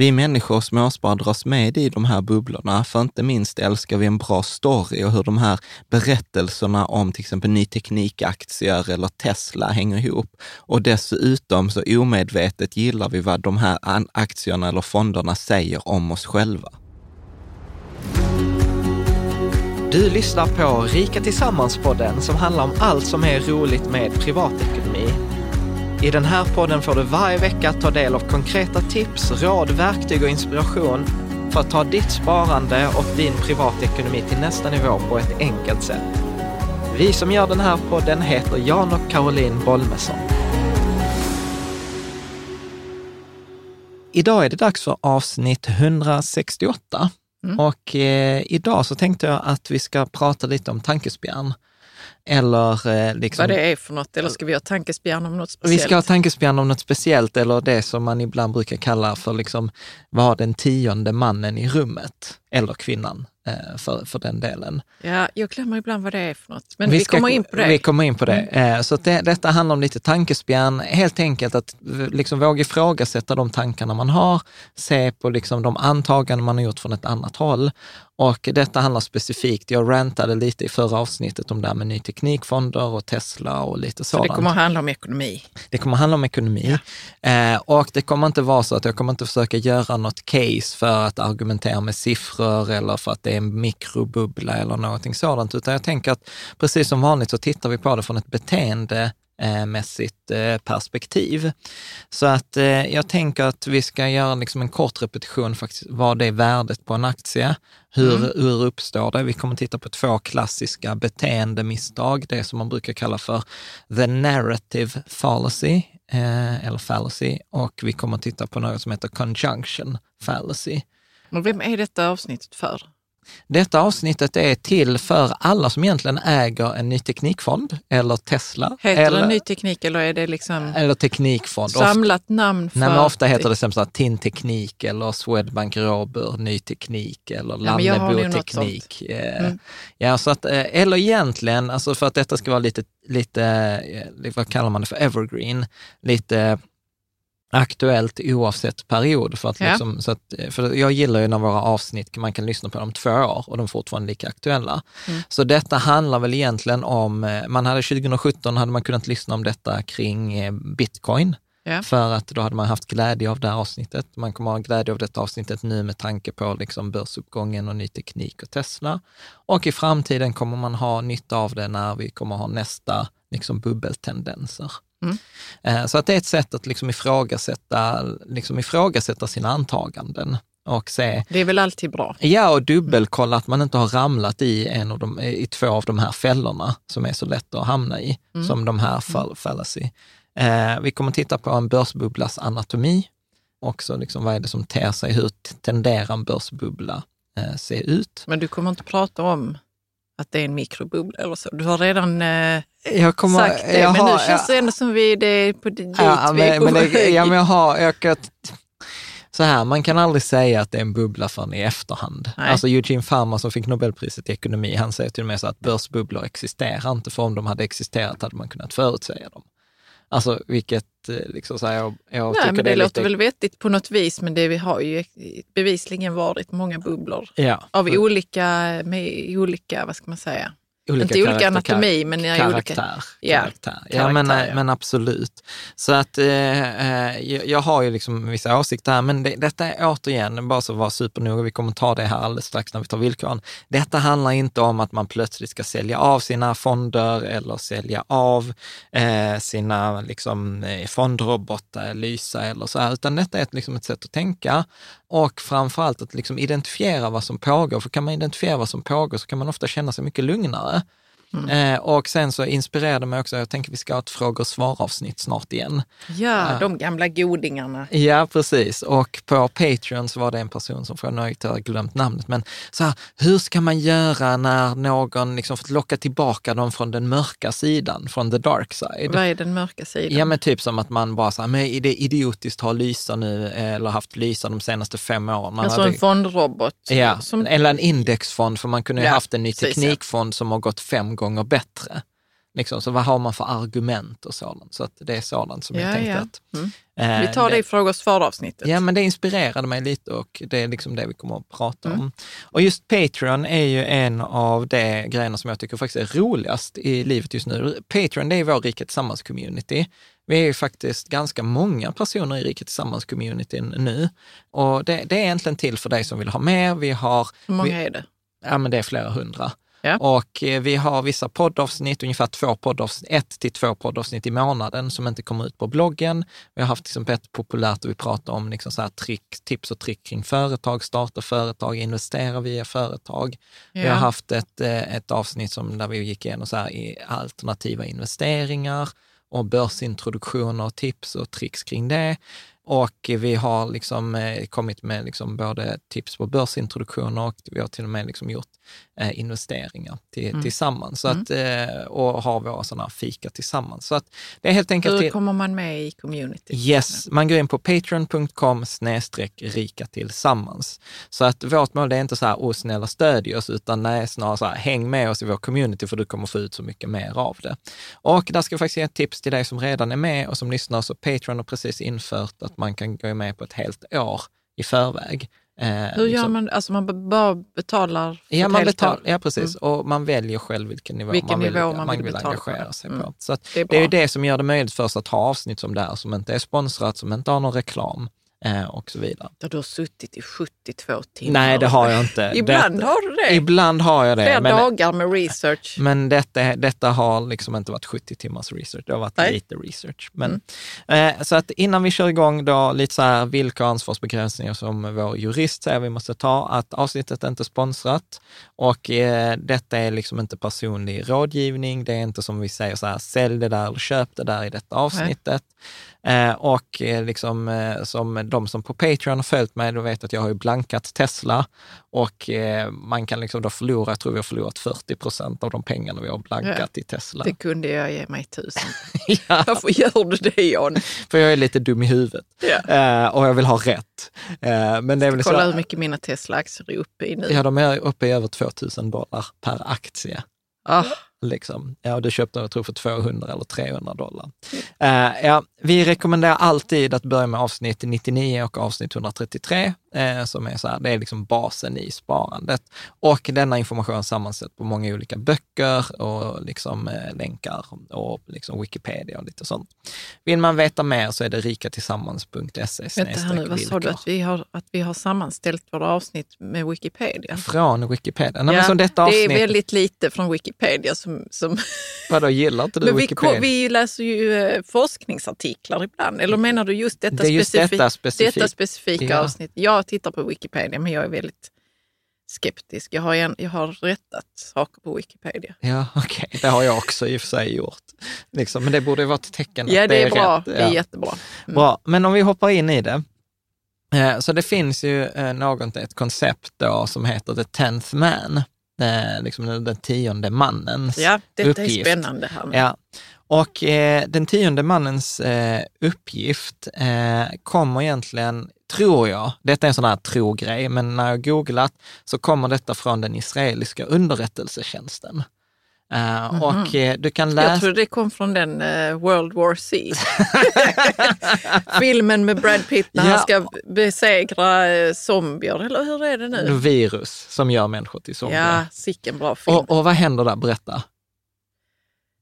Vi människor småspar dras med i de här bubblorna, för inte minst älskar vi en bra story och hur de här berättelserna om till exempel ny teknikaktier eller Tesla hänger ihop. Och dessutom så omedvetet gillar vi vad de här aktierna eller fonderna säger om oss själva. Du lyssnar på Rika Tillsammans-podden som handlar om allt som är roligt med privatekonomi. I den här podden får du varje vecka ta del av konkreta tips, råd, verktyg och inspiration för att ta ditt sparande och din privatekonomi till nästa nivå på ett enkelt sätt. Vi som gör den här podden heter Jan och Caroline Bolmesson. Idag är det dags för avsnitt 168 mm. och eh, idag så tänkte jag att vi ska prata lite om tankespjärn. Eller eh, liksom, Vad det är för något, eller ska vi ha tankespjärn om något speciellt? Vi ska ha tankespjärn om något speciellt, eller det som man ibland brukar kalla för liksom, vad den tionde mannen i rummet, eller kvinnan eh, för, för den delen. Ja, jag glömmer ibland vad det är för något, men vi, vi ska, kommer in på det. Vi kommer in på det. Mm. Så det, detta handlar om lite tankespjärn, helt enkelt att liksom våga ifrågasätta de tankarna man har, se på liksom de antaganden man har gjort från ett annat håll och detta handlar specifikt, jag rantade lite i förra avsnittet om det här med ny teknikfonder och Tesla och lite sådant. Så det kommer att handla om ekonomi? Det kommer att handla om ekonomi. Ja. Eh, och det kommer inte vara så att jag kommer inte försöka göra något case för att argumentera med siffror eller för att det är en mikrobubbla eller någonting sådant, utan jag tänker att precis som vanligt så tittar vi på det från ett beteende mässigt eh, perspektiv. Så att eh, jag tänker att vi ska göra liksom en kort repetition faktiskt, vad det är värdet på en aktie. Hur, mm. hur uppstår det? Vi kommer titta på två klassiska beteendemisstag, det som man brukar kalla för the narrative fallacy, eh, eller fallacy, och vi kommer titta på något som heter conjunction fallacy. Och vem är detta avsnittet för? Detta avsnittet är till för alla som egentligen äger en ny teknikfond eller Tesla. Heter eller, det ny teknik eller är det liksom eller teknikfond. samlat namn? För nej, men ofta heter det som TIN Teknik eller Swedbank Robur Ny Teknik eller ja, Lannebo Teknik. Eh, mm. Ja, så att, eh, eller egentligen, alltså för att detta ska vara lite, lite, eh, vad kallar man det för, evergreen, lite aktuellt oavsett period. För att, ja. liksom, så att, för jag gillar ju när våra avsnitt, man kan lyssna på dem två år och de är fortfarande lika aktuella. Mm. Så detta handlar väl egentligen om, eh, man hade 2017 hade man kunnat lyssna om detta kring eh, bitcoin. Ja. För att då hade man haft glädje av det här avsnittet. Man kommer ha glädje av detta avsnittet nu med tanke på liksom börsuppgången och ny teknik och Tesla. Och i framtiden kommer man ha nytta av det när vi kommer ha nästa liksom bubbeltendenser. Mm. Eh, så att det är ett sätt att liksom ifrågasätta, liksom ifrågasätta sina antaganden. Och se, det är väl alltid bra? Ja, och dubbelkolla att man inte har ramlat i, en av de, i två av de här fällorna som är så lätt att hamna i, mm. som de här fall, fallacy. Eh, vi kommer titta på en börsbubblas anatomi, också liksom vad är det som ter sig, hur tenderar en börsbubbla eh, se ut? Men du kommer inte prata om att det är en mikrobubbla eller så? Du har redan eh, jag kommer, sagt det, jag men har, nu känns det ändå som vi det är på dit ja, vi är men, det, ja, men jag har, jag, så här, man kan aldrig säga att det är en bubbla förrän i efterhand. Nej. Alltså Eugene Farmer som fick Nobelpriset i ekonomi, han säger till och med så att börsbubblor existerar inte, för om de hade existerat hade man kunnat förutsäga dem. Alltså vilket, eh, liksom så här, jag, jag Nej, men det, det låter väl vettigt på något vis, men det vi har ju bevisligen varit många bubblor ja. av olika, med olika, vad ska man säga? Olika Inte olika anatomi, men karaktär, olika... Ja, karaktär. ja, men, ja. men absolut. Så att eh, eh jag har ju liksom vissa åsikter här, men det, detta är återigen, bara så att vara supernoga, vi kommer ta det här alldeles strax när vi tar villkoren. Detta handlar inte om att man plötsligt ska sälja av sina fonder eller sälja av eh, sina liksom, eh, fondrobotar, Lysa eller så här, utan detta är liksom ett sätt att tänka och framförallt att liksom identifiera vad som pågår. För kan man identifiera vad som pågår så kan man ofta känna sig mycket lugnare. Mm. Eh, och sen så inspirerade mig också, jag tänker vi ska ha ett frågor och svar-avsnitt snart igen. Ja, uh, de gamla godingarna. Ja, precis. Och på Patreon så var det en person som frågade, nu har jag glömt namnet, men så här, hur ska man göra när någon liksom fått locka tillbaka dem från den mörka sidan, från the dark side? Vad är den mörka sidan? Ja, men typ som att man bara så här, men är det idiotiskt att ha Lysa nu, eller haft Lysa de senaste fem åren? Man alltså hade, en fondrobot? Ja, som... eller en indexfond, för man kunde ju ja, haft en ny teknikfond som har gått fem gånger bättre. Liksom, så vad har man för argument och sådant? Så att det är sådant som ja, jag tänkte ja. att... Mm. Eh, vi tar det i fråga och svar-avsnittet. Ja, men det inspirerade mig lite och det är liksom det vi kommer att prata mm. om. Och just Patreon är ju en av de grejerna som jag tycker faktiskt är roligast i livet just nu. Patreon, det är vår Rika Tillsammans-community. Vi är ju faktiskt ganska många personer i Riket Tillsammans-communityn nu. Och det, det, är egentligen till för dig som vill ha mer. Vi har... Hur många vi, är det? Ja, men det är flera hundra. Ja. Och eh, vi har vissa poddavsnitt, ungefär två poddavsnitt, ett till två poddavsnitt i månaden som inte kommer ut på bloggen. Vi har haft liksom ett populärt och vi pratar om liksom så här trick, tips och trick kring företag, starta företag, investera via företag. Ja. Vi har haft ett, eh, ett avsnitt som, där vi gick igenom så här i alternativa investeringar och börsintroduktioner och tips och tricks kring det. Och vi har liksom eh, kommit med liksom både tips på börsintroduktioner och vi har till och med liksom gjort eh, investeringar till, mm. tillsammans. Så mm. att, eh, och har våra sådana fika tillsammans. Så att det är helt enkelt... Hur kommer man med i community? Yes, man går in på patreon.com snedstreck rika tillsammans. Så att vårt mål är inte så här, åh snälla stödj oss, utan nej, snarare så här, häng med oss i vår community för du kommer få ut så mycket mer av det. Och där ska jag faktiskt ge ett tips till dig som redan är med och som lyssnar. Så Patreon har precis infört att man kan gå med på ett helt år i förväg. Eh, Hur gör liksom. man? Alltså man bara betalar för ja, man betal, ja, precis. Mm. Och man väljer själv vilken nivå vilken man vill, nivå man man vill, vill engagera sig mm. på. Så det är, det är ju det som gör det möjligt för oss att ha avsnitt som det här, som inte är sponsrat, som inte har någon reklam eh, och så vidare. Du har suttit i 72 timmar. Nej, det har jag inte. ibland det, har du det. Ibland har jag det. Flera men, dagar med research. Men detta, detta har liksom inte varit 70 timmars research, det har varit Nej. lite research. Men, mm. eh, så att innan vi kör igång då, lite så här vilka ansvarsbegränsningar som vår jurist säger vi måste ta, att avsnittet är inte sponsrat och eh, detta är liksom inte personlig rådgivning. Det är inte som vi säger så här, sälj det där eller köp det där i detta avsnittet. Eh, och eh, liksom, eh, som de som på Patreon har följt mig, då vet att jag har ju blankat Tesla och eh, man kan liksom då förlora, jag tror vi har förlorat 40 procent av de pengarna vi har blankat ja, i Tesla. Det kunde jag ge mig tusen. ja. Varför gör du det John? För jag är lite dum i huvudet ja. Eh, och jag vill ha rätt. Men det är väl Kolla så, hur mycket mina Tesla-aktier är uppe i nu. Ja, de är uppe i över 2000 dollar per aktie. Ah. Liksom. Ja, du köpte jag tror för 200 eller 300 dollar. Mm. Uh, ja, vi rekommenderar alltid att börja med avsnitt 99 och avsnitt 133, eh, som är så här, det är liksom basen i sparandet. Och denna information sammansätts på många olika böcker och liksom, eh, länkar och liksom Wikipedia och lite sånt. Vill man veta mer så är det rikatillsammans.se. Vänta här nu, vad sa du att vi, har, att vi har sammanställt våra avsnitt med Wikipedia? Från Wikipedia? Nej, ja, som detta avsnitt... Det är väldigt lite från Wikipedia som... som... Vadå, gillar inte du men Wikipedia? Vi, vi läser ju eh, forskningsartiklar ibland, eller menar du just detta, det är just specifik, detta, specifik, detta specifika ja. avsnitt? Jag tittar på Wikipedia, men jag är väldigt skeptisk. Jag har, en, jag har rättat saker på Wikipedia. Ja, okej. Okay. Det har jag också i och för sig gjort. Liksom, men det borde vara ett tecken ja, att det, det är, är bra. rätt. Det är jättebra. Mm. Bra, men om vi hoppar in i det. Eh, så det finns ju eh, något, ett koncept då som heter the tenth man, eh, liksom den tionde mannens Ja, detta uppgift. är spännande. Här Ja. Och den tionde mannens uppgift kommer egentligen, tror jag, detta är en sån här tro-grej, men när jag googlat så kommer detta från den israeliska underrättelsetjänsten. Uh, mm -hmm. Och uh, du kan läsa... Jag tror det kom från den uh, World War C. Filmen med Brad Pitt när ja. han ska besegra zombier, eller hur är det nu? Virus som gör människor till zombier. Ja, sicken bra film. Och, och vad händer där? Berätta.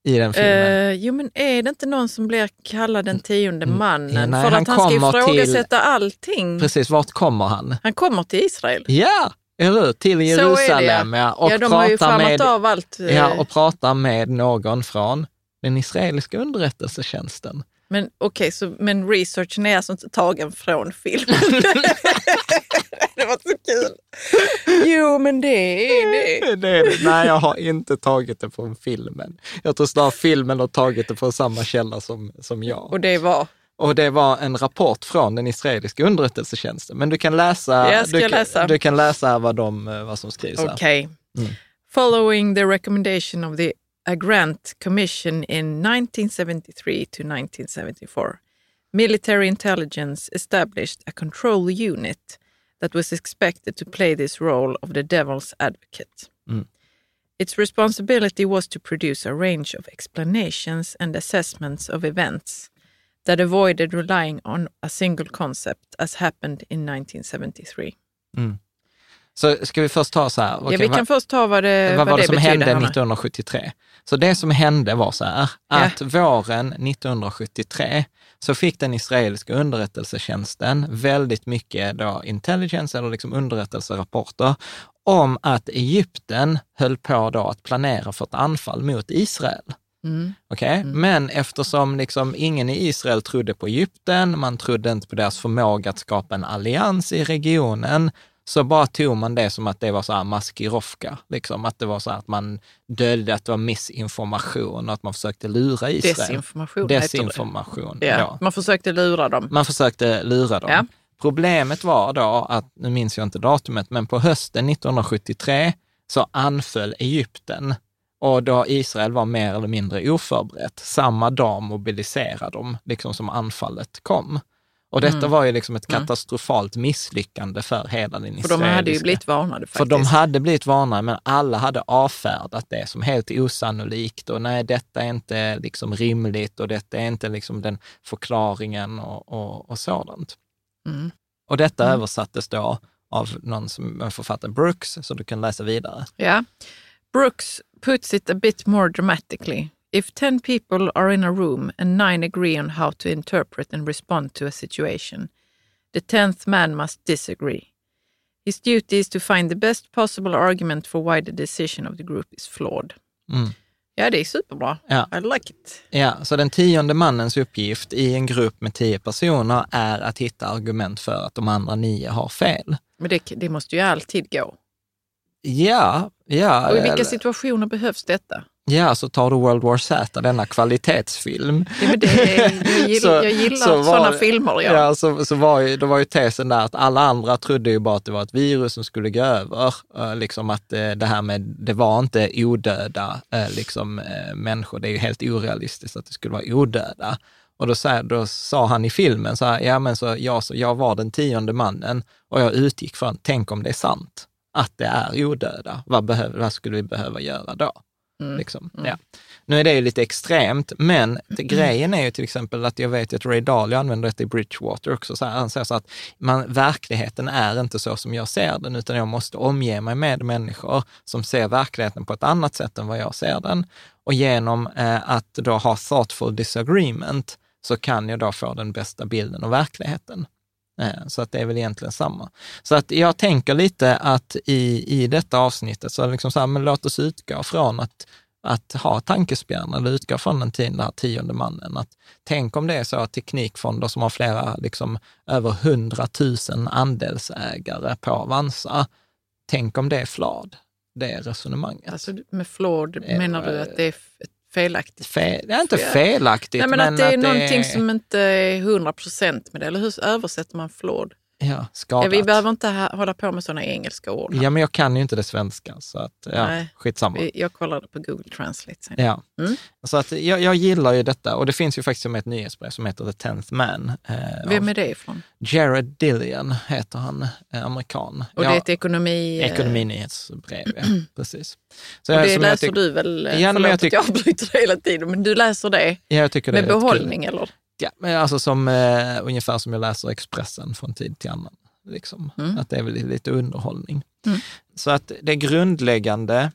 I den filmen. jo men är det inte någon som blir kallad den tionde mm. mannen? Nej, för att han, han ska ifrågasätta till... allting. Precis, vart kommer han? Han kommer till Israel. Ja, eller hur? Till Jerusalem, ja. Och ja, de har ju med, av allt. Ja, och pratar med någon från den israeliska underrättelsetjänsten. Men okej, okay, men researchen är alltså inte tagen från filmen? det var så kul. Jo, men det är det. det, är det. Nej, jag har inte tagit det från filmen. Jag tror snarare filmen har tagit det från samma källa som, som jag. Och det var? Och det var en rapport från den israeliska underrättelsetjänsten. Men du kan läsa, du kan, läsa? du kan läsa vad, de, eh, vad som skrivs Okej. Okay. Mm. Following the recommendation of the A Grant Commission in 1973 to 1974, military intelligence established a control unit that was expected to play this role of the devil's advocate. Mm. Its responsibility was to produce a range of explanations and assessments of events that avoided relying on a single concept as happened in 1973. Mm. Så ska vi först ta så här. Okay, ja, vi kan vad, först ta vad det Vad var det, det som hände 1973? Så det som hände var så här, att ja. våren 1973 så fick den israeliska underrättelsetjänsten väldigt mycket då intelligence eller liksom underrättelserapporter om att Egypten höll på då att planera för ett anfall mot Israel. Mm. Okay? Mm. Men eftersom liksom ingen i Israel trodde på Egypten, man trodde inte på deras förmåga att skapa en allians i regionen, så bara tog man det som att det var så här maskirovka, liksom. att det var så att man döljde att det var missinformation och att man försökte lura Israel. Desinformation, Desinformation ja, ja. Man försökte lura dem. Man försökte lura dem. Ja. Problemet var då att, nu minns jag inte datumet, men på hösten 1973 så anföll Egypten och då Israel var mer eller mindre oförberett. Samma dag mobiliserade de, liksom som anfallet kom. Och detta mm. var ju liksom ett mm. katastrofalt misslyckande för hela den israeliska... För de hade ju blivit varnade faktiskt. För de hade blivit varnade, men alla hade avfärdat det som helt osannolikt och nej, detta är inte liksom rimligt och detta är inte liksom den förklaringen och, och, och sådant. Mm. Och detta mm. översattes då av någon som en författare, Brooks, så du kan läsa vidare. Ja. Brooks puts it a bit more dramatically. If 10 people are in a room and nine agree on how to interpret and respond to a situation, the 10th man must disagree. His duty is to find the best possible argument for why the decision of the group is flawed. Mm. Ja, det är superbra. Ja. I like it. Ja, så den tionde mannens uppgift i en grupp med tio personer är att hitta argument för att de andra nio har fel. Men det, det måste ju alltid gå. Ja, ja. Och i vilka situationer behövs detta? Ja, så tar du World War Z, denna kvalitetsfilm. Ja, men det, jag gillar, så, jag gillar så sådana filmer. Ja, ja så, så var ju, då var ju tesen där att alla andra trodde ju bara att det var ett virus som skulle gå över. Eh, liksom att eh, det här med, det var inte odöda eh, liksom, människor, det är ju helt orealistiskt att det skulle vara odöda. Och då, så här, då sa han i filmen så här, ja men så jag, så jag var den tionde mannen och jag utgick från, tänk om det är sant, att det är odöda, vad, behöver, vad skulle vi behöva göra då? Mm. Liksom. Mm. Ja. Nu är det ju lite extremt, men mm. grejen är ju till exempel att jag vet att Ray Dalio använder det i Bridgewater också. Så han säger så att man, verkligheten är inte så som jag ser den, utan jag måste omge mig med människor som ser verkligheten på ett annat sätt än vad jag ser den. Och genom eh, att då ha thoughtful disagreement så kan jag då få den bästa bilden av verkligheten. Eh, så att det är väl egentligen samma. Så att jag tänker lite att i, i detta avsnittet, så liksom så här, men låt oss utgå från att, att ha tankespjärn, eller utgå från den, den här tionde mannen. Att tänk om det är så att teknikfonder som har flera, liksom över hundratusen andelsägare på Avanza, tänk om det är flad, det resonemanget. Alltså med flawed menar du att det är felaktigt. Fel, det är inte felaktigt. Nej, men, men att det är att någonting det... som inte är 100 procent med det. Eller hur översätter man flawed? Ja, skadat. Vi behöver inte hålla på med sådana engelska ord. Ja, men jag kan ju inte det svenska, så att, ja, Nej, skitsamma. Jag kollade på Google Translate sen. Ja, mm. så att jag, jag gillar ju detta och det finns ju faktiskt ett nyhetsbrev som heter The Tenth Man. Eh, Vem är det ifrån? Jared Dillian heter han, eh, amerikan. Och det är ett ekonomi... Eh, Ekonominyhetsbrev, ja. Precis. Så och det läser du väl? Ja, Förlåt jag att jag avbryter hela tiden, men du läser det, ja, jag tycker det med behållning eller? Ja, men alltså som, eh, ungefär som jag läser Expressen från tid till annan. Liksom. Mm. Att det är väl lite underhållning. Mm. Så att det grundläggande,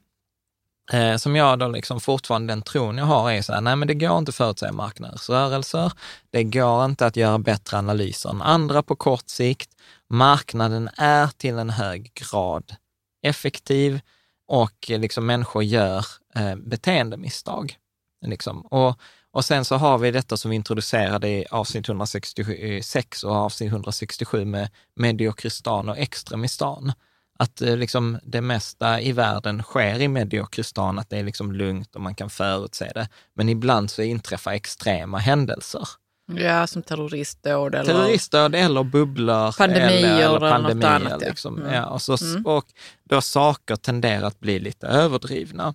eh, som jag då liksom fortfarande den tron jag har är så här, nej men det går inte att förutsäga marknadens rörelser. Det går inte att göra bättre analyser än andra på kort sikt. Marknaden är till en hög grad effektiv och liksom människor gör eh, beteendemisstag. Liksom. Och och sen så har vi detta som vi introducerade i avsnitt 166 och avsnitt 167 med mediokristan och extremistan. Att eh, liksom det mesta i världen sker i mediokristan, att det är liksom lugnt och man kan förutse det. Men ibland så inträffar extrema händelser. Ja, som terroristdåd eller... Terroristdåd eller bubblor. Pandemier eller, eller pandemier. Något annat, liksom. ja. Ja, och, så, mm. och då saker tenderar att bli lite överdrivna.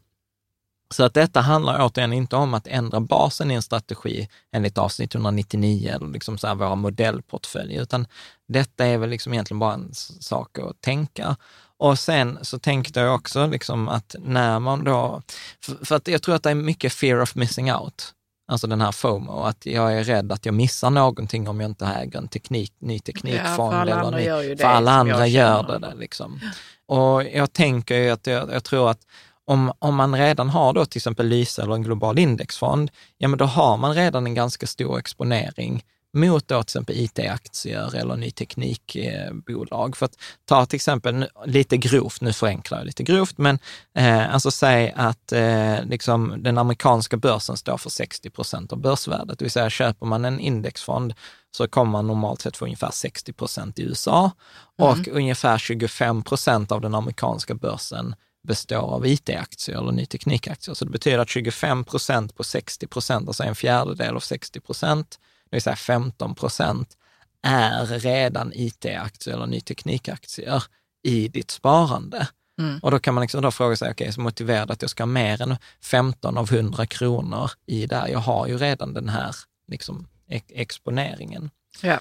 Så att detta handlar återigen inte om att ändra basen i en strategi enligt avsnitt 199 eller liksom så här våra modellportföljer, utan detta är väl liksom egentligen bara en sak att tänka. Och sen så tänkte jag också liksom att när man då, för, för att jag tror att det är mycket fear of missing out, alltså den här FOMO, att jag är rädd att jag missar någonting om jag inte äger en teknik, ny teknikfond. Ja, för alla andra gör ju det. För alla andra gör det. det liksom. Och jag tänker ju att jag, jag tror att om, om man redan har då till exempel Lyse eller en global indexfond, ja men då har man redan en ganska stor exponering mot då till exempel IT-aktier eller ny teknikbolag. För att ta till exempel, lite grovt, nu förenklar jag lite grovt, men eh, alltså säg att eh, liksom den amerikanska börsen står för 60 procent av börsvärdet, det vill säga köper man en indexfond så kommer man normalt sett få ungefär 60 procent i USA och mm. ungefär 25 procent av den amerikanska börsen består av IT-aktier eller ny teknikaktier. Så det betyder att 25 procent på 60 procent, alltså en fjärdedel av 60 procent, det vill säga 15 procent, är redan IT-aktier eller ny teknikaktier i ditt sparande. Mm. Och då kan man liksom då fråga sig, okej, okay, så motiverad att jag ska ha mer än 15 av 100 kronor i där. Jag har ju redan den här liksom, exponeringen. Ja.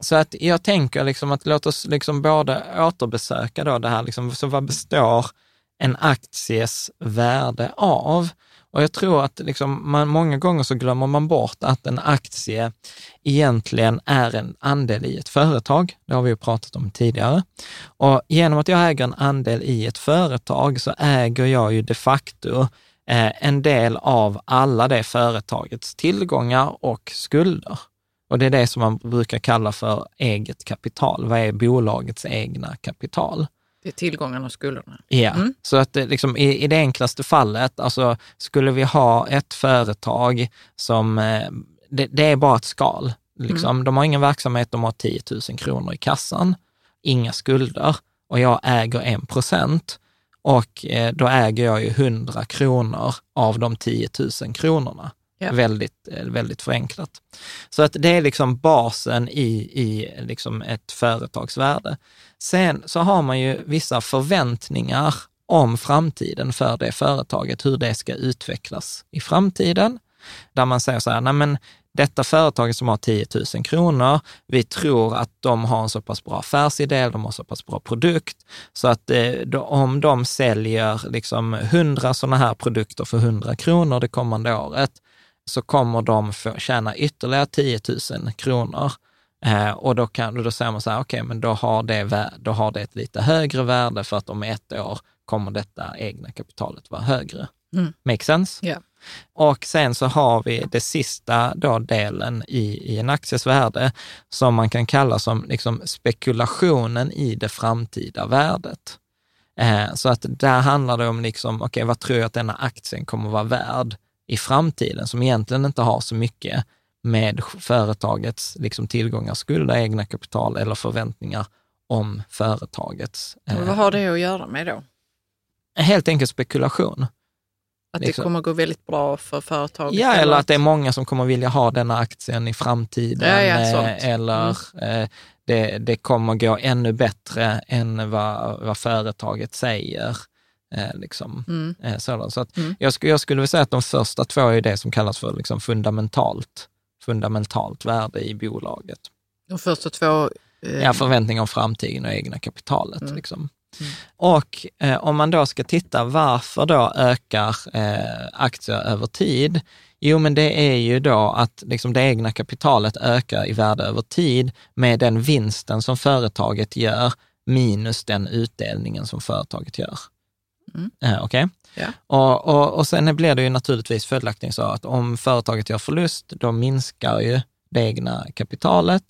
Så att jag tänker liksom att låt oss liksom både återbesöka då det här, liksom, så vad består en akties värde av. Och jag tror att liksom man, många gånger så glömmer man bort att en aktie egentligen är en andel i ett företag. Det har vi ju pratat om tidigare. Och genom att jag äger en andel i ett företag så äger jag ju de facto eh, en del av alla det företagets tillgångar och skulder. Och det är det som man brukar kalla för eget kapital. Vad är bolagets egna kapital? Tillgångarna och skulderna. Ja, mm. så att liksom, i, i det enklaste fallet, alltså skulle vi ha ett företag som, eh, det, det är bara ett skal. Liksom. Mm. De har ingen verksamhet, de har 10 000 kronor i kassan, inga skulder och jag äger en procent och eh, då äger jag ju 100 kronor av de 10 000 kronorna. Ja. Väldigt, eh, väldigt förenklat. Så att det är liksom basen i, i liksom ett företagsvärde. Sen så har man ju vissa förväntningar om framtiden för det företaget, hur det ska utvecklas i framtiden. Där man säger så här, nej men detta företaget som har 10 000 kronor, vi tror att de har en så pass bra affärsidé, de har så pass bra produkt, så att eh, om de säljer liksom 100 sådana här produkter för 100 kronor det kommande året, så kommer de få tjäna ytterligare 10 000 kronor. Eh, och då, kan, då säger man så här, okej, okay, men då har, det, då har det ett lite högre värde för att om ett år kommer detta egna kapitalet vara högre. Mm. Make sense? Yeah. Och sen så har vi det sista då delen i, i en akties värde som man kan kalla som liksom spekulationen i det framtida värdet. Eh, så att där handlar det om, liksom, okej, okay, vad tror jag att denna aktien kommer vara värd i framtiden som egentligen inte har så mycket med företagets liksom, tillgångar, skulder, egna kapital eller förväntningar om företagets. Eh, vad har det att göra med då? Helt enkelt spekulation. Att liksom. det kommer gå väldigt bra för företaget? Ja, eller, att det är många som kommer vilja ha denna aktien i framtiden. Ja, ja, eh, eller mm. eh, det, det kommer gå ännu bättre än vad, vad företaget säger. Eh, liksom, mm. eh, Så att mm. jag, skulle, jag skulle vilja säga att de första två är det som kallas för liksom fundamentalt, fundamentalt värde i bolaget. De första två? Eh... Ja, förväntningar om framtiden och egna kapitalet. Mm. Liksom. Mm. Och eh, om man då ska titta varför då ökar eh, aktier över tid? Jo, men det är ju då att liksom det egna kapitalet ökar i värde över tid med den vinsten som företaget gör minus den utdelningen som företaget gör. Mm. Eh? Okay? Ja. Och, och, och sen blir det ju naturligtvis följaktligen så att om företaget gör förlust, då minskar ju det egna kapitalet.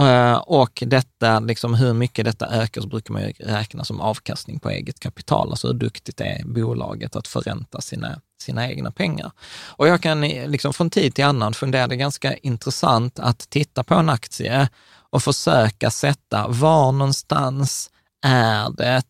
Eh, och detta, liksom hur mycket detta ökar, så brukar man ju räkna som avkastning på eget kapital, alltså hur duktigt är bolaget att förränta sina, sina egna pengar. Och jag kan liksom från tid till annan fundera, det är ganska intressant att titta på en aktie och försöka sätta var någonstans är det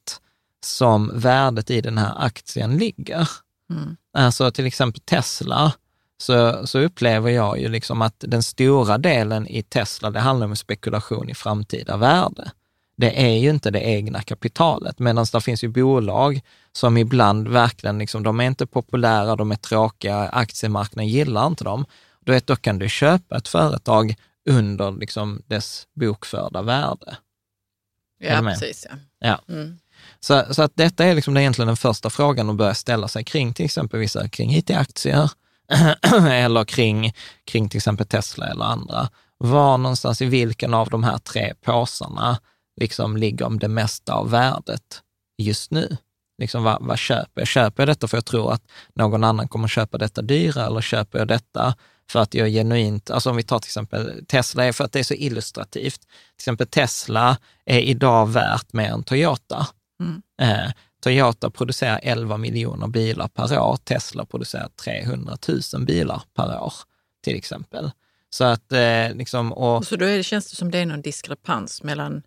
som värdet i den här aktien ligger. Mm. Alltså till exempel Tesla, så, så upplever jag ju liksom att den stora delen i Tesla, det handlar om spekulation i framtida värde. Det är ju inte det egna kapitalet, medan det finns ju bolag som ibland verkligen, liksom, de är inte populära, de är tråkiga, aktiemarknaden gillar inte dem. Då, vet, då kan du köpa ett företag under liksom, dess bokförda värde. Ja, precis. Ja. ja. Mm. Så, så att detta är liksom egentligen den första frågan att börja ställa sig kring till exempel vissa kring IT-aktier eller kring, kring till exempel Tesla eller andra. Var någonstans i vilken av de här tre påsarna liksom ligger det mesta av värdet just nu? Liksom vad, vad köper jag? Köper jag detta för jag tror att någon annan kommer köpa detta dyrare eller köper jag detta för att jag genuint, alltså om vi tar till exempel Tesla, är för att det är så illustrativt. Till exempel Tesla är idag värt mer än Toyota. Mm. Eh, Toyota producerar 11 miljoner bilar per år, Tesla producerar 300 000 bilar per år till exempel. Så att eh, liksom... Och, så då är det, känns det som det är någon diskrepans mellan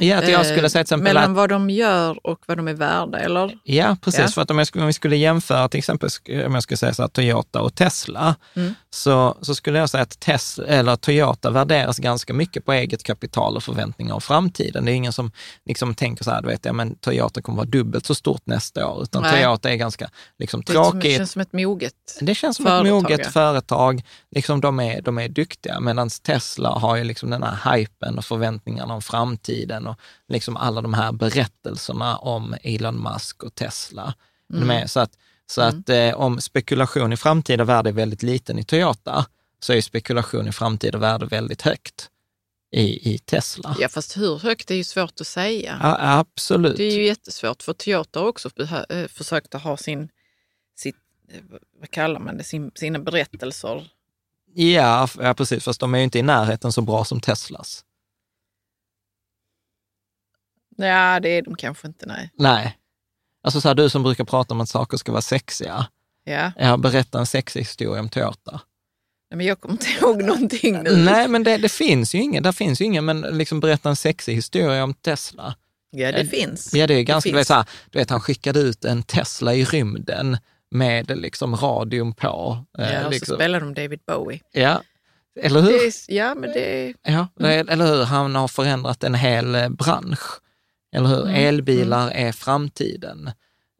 Ja, att jag skulle säga till exempel Mellan att, vad de gör och vad de är värda, eller? Ja, precis. Ja. För att om, jag skulle, om vi skulle jämföra till exempel, om jag skulle säga så här, Toyota och Tesla, mm. så, så skulle jag säga att Tesla, eller Toyota värderas ganska mycket på eget kapital och förväntningar av framtiden. Det är ingen som liksom tänker så här, du vet, ja, men Toyota kommer vara dubbelt så stort nästa år, utan Nej. Toyota är ganska liksom, tråkigt. Det känns som ett moget Det känns som företag, ett moget ja. företag. Liksom, de, är, de är duktiga, medan Tesla har ju liksom den här hypen och förväntningarna om framtiden och liksom alla de här berättelserna om Elon Musk och Tesla. Mm. Så att, så mm. att eh, om spekulation i framtida värde är väldigt liten i Toyota, så är spekulation i framtida värde väldigt högt i, i Tesla. Ja, fast hur högt är ju svårt att säga. Ja, absolut. Det är ju jättesvårt, för Toyota har också eh, försökt att ha sin, sitt, eh, vad kallar man det, sin, sina berättelser. Ja, ja, precis, fast de är ju inte i närheten så bra som Teslas. Ja, det är de kanske inte, nej. Nej. Alltså så här, du som brukar prata om att saker ska vara sexiga. Ja. Jag berättar en sexig historia om Toyota. Nej, men jag kommer inte ihåg någonting nu. Nej, men det, det finns ju ingen, där finns ju ingen, men liksom berätta en sexig historia om Tesla. Ja, det finns. Ja, det är ganska, det du vet, så här, du vet, han skickade ut en Tesla i rymden med liksom radion på. Ja, eh, och liksom. så spelar de David Bowie. Ja, eller hur? Är, ja, men det... Ja, mm. eller hur? Han har förändrat en hel eh, bransch. Eller hur? Mm. Elbilar mm. är framtiden.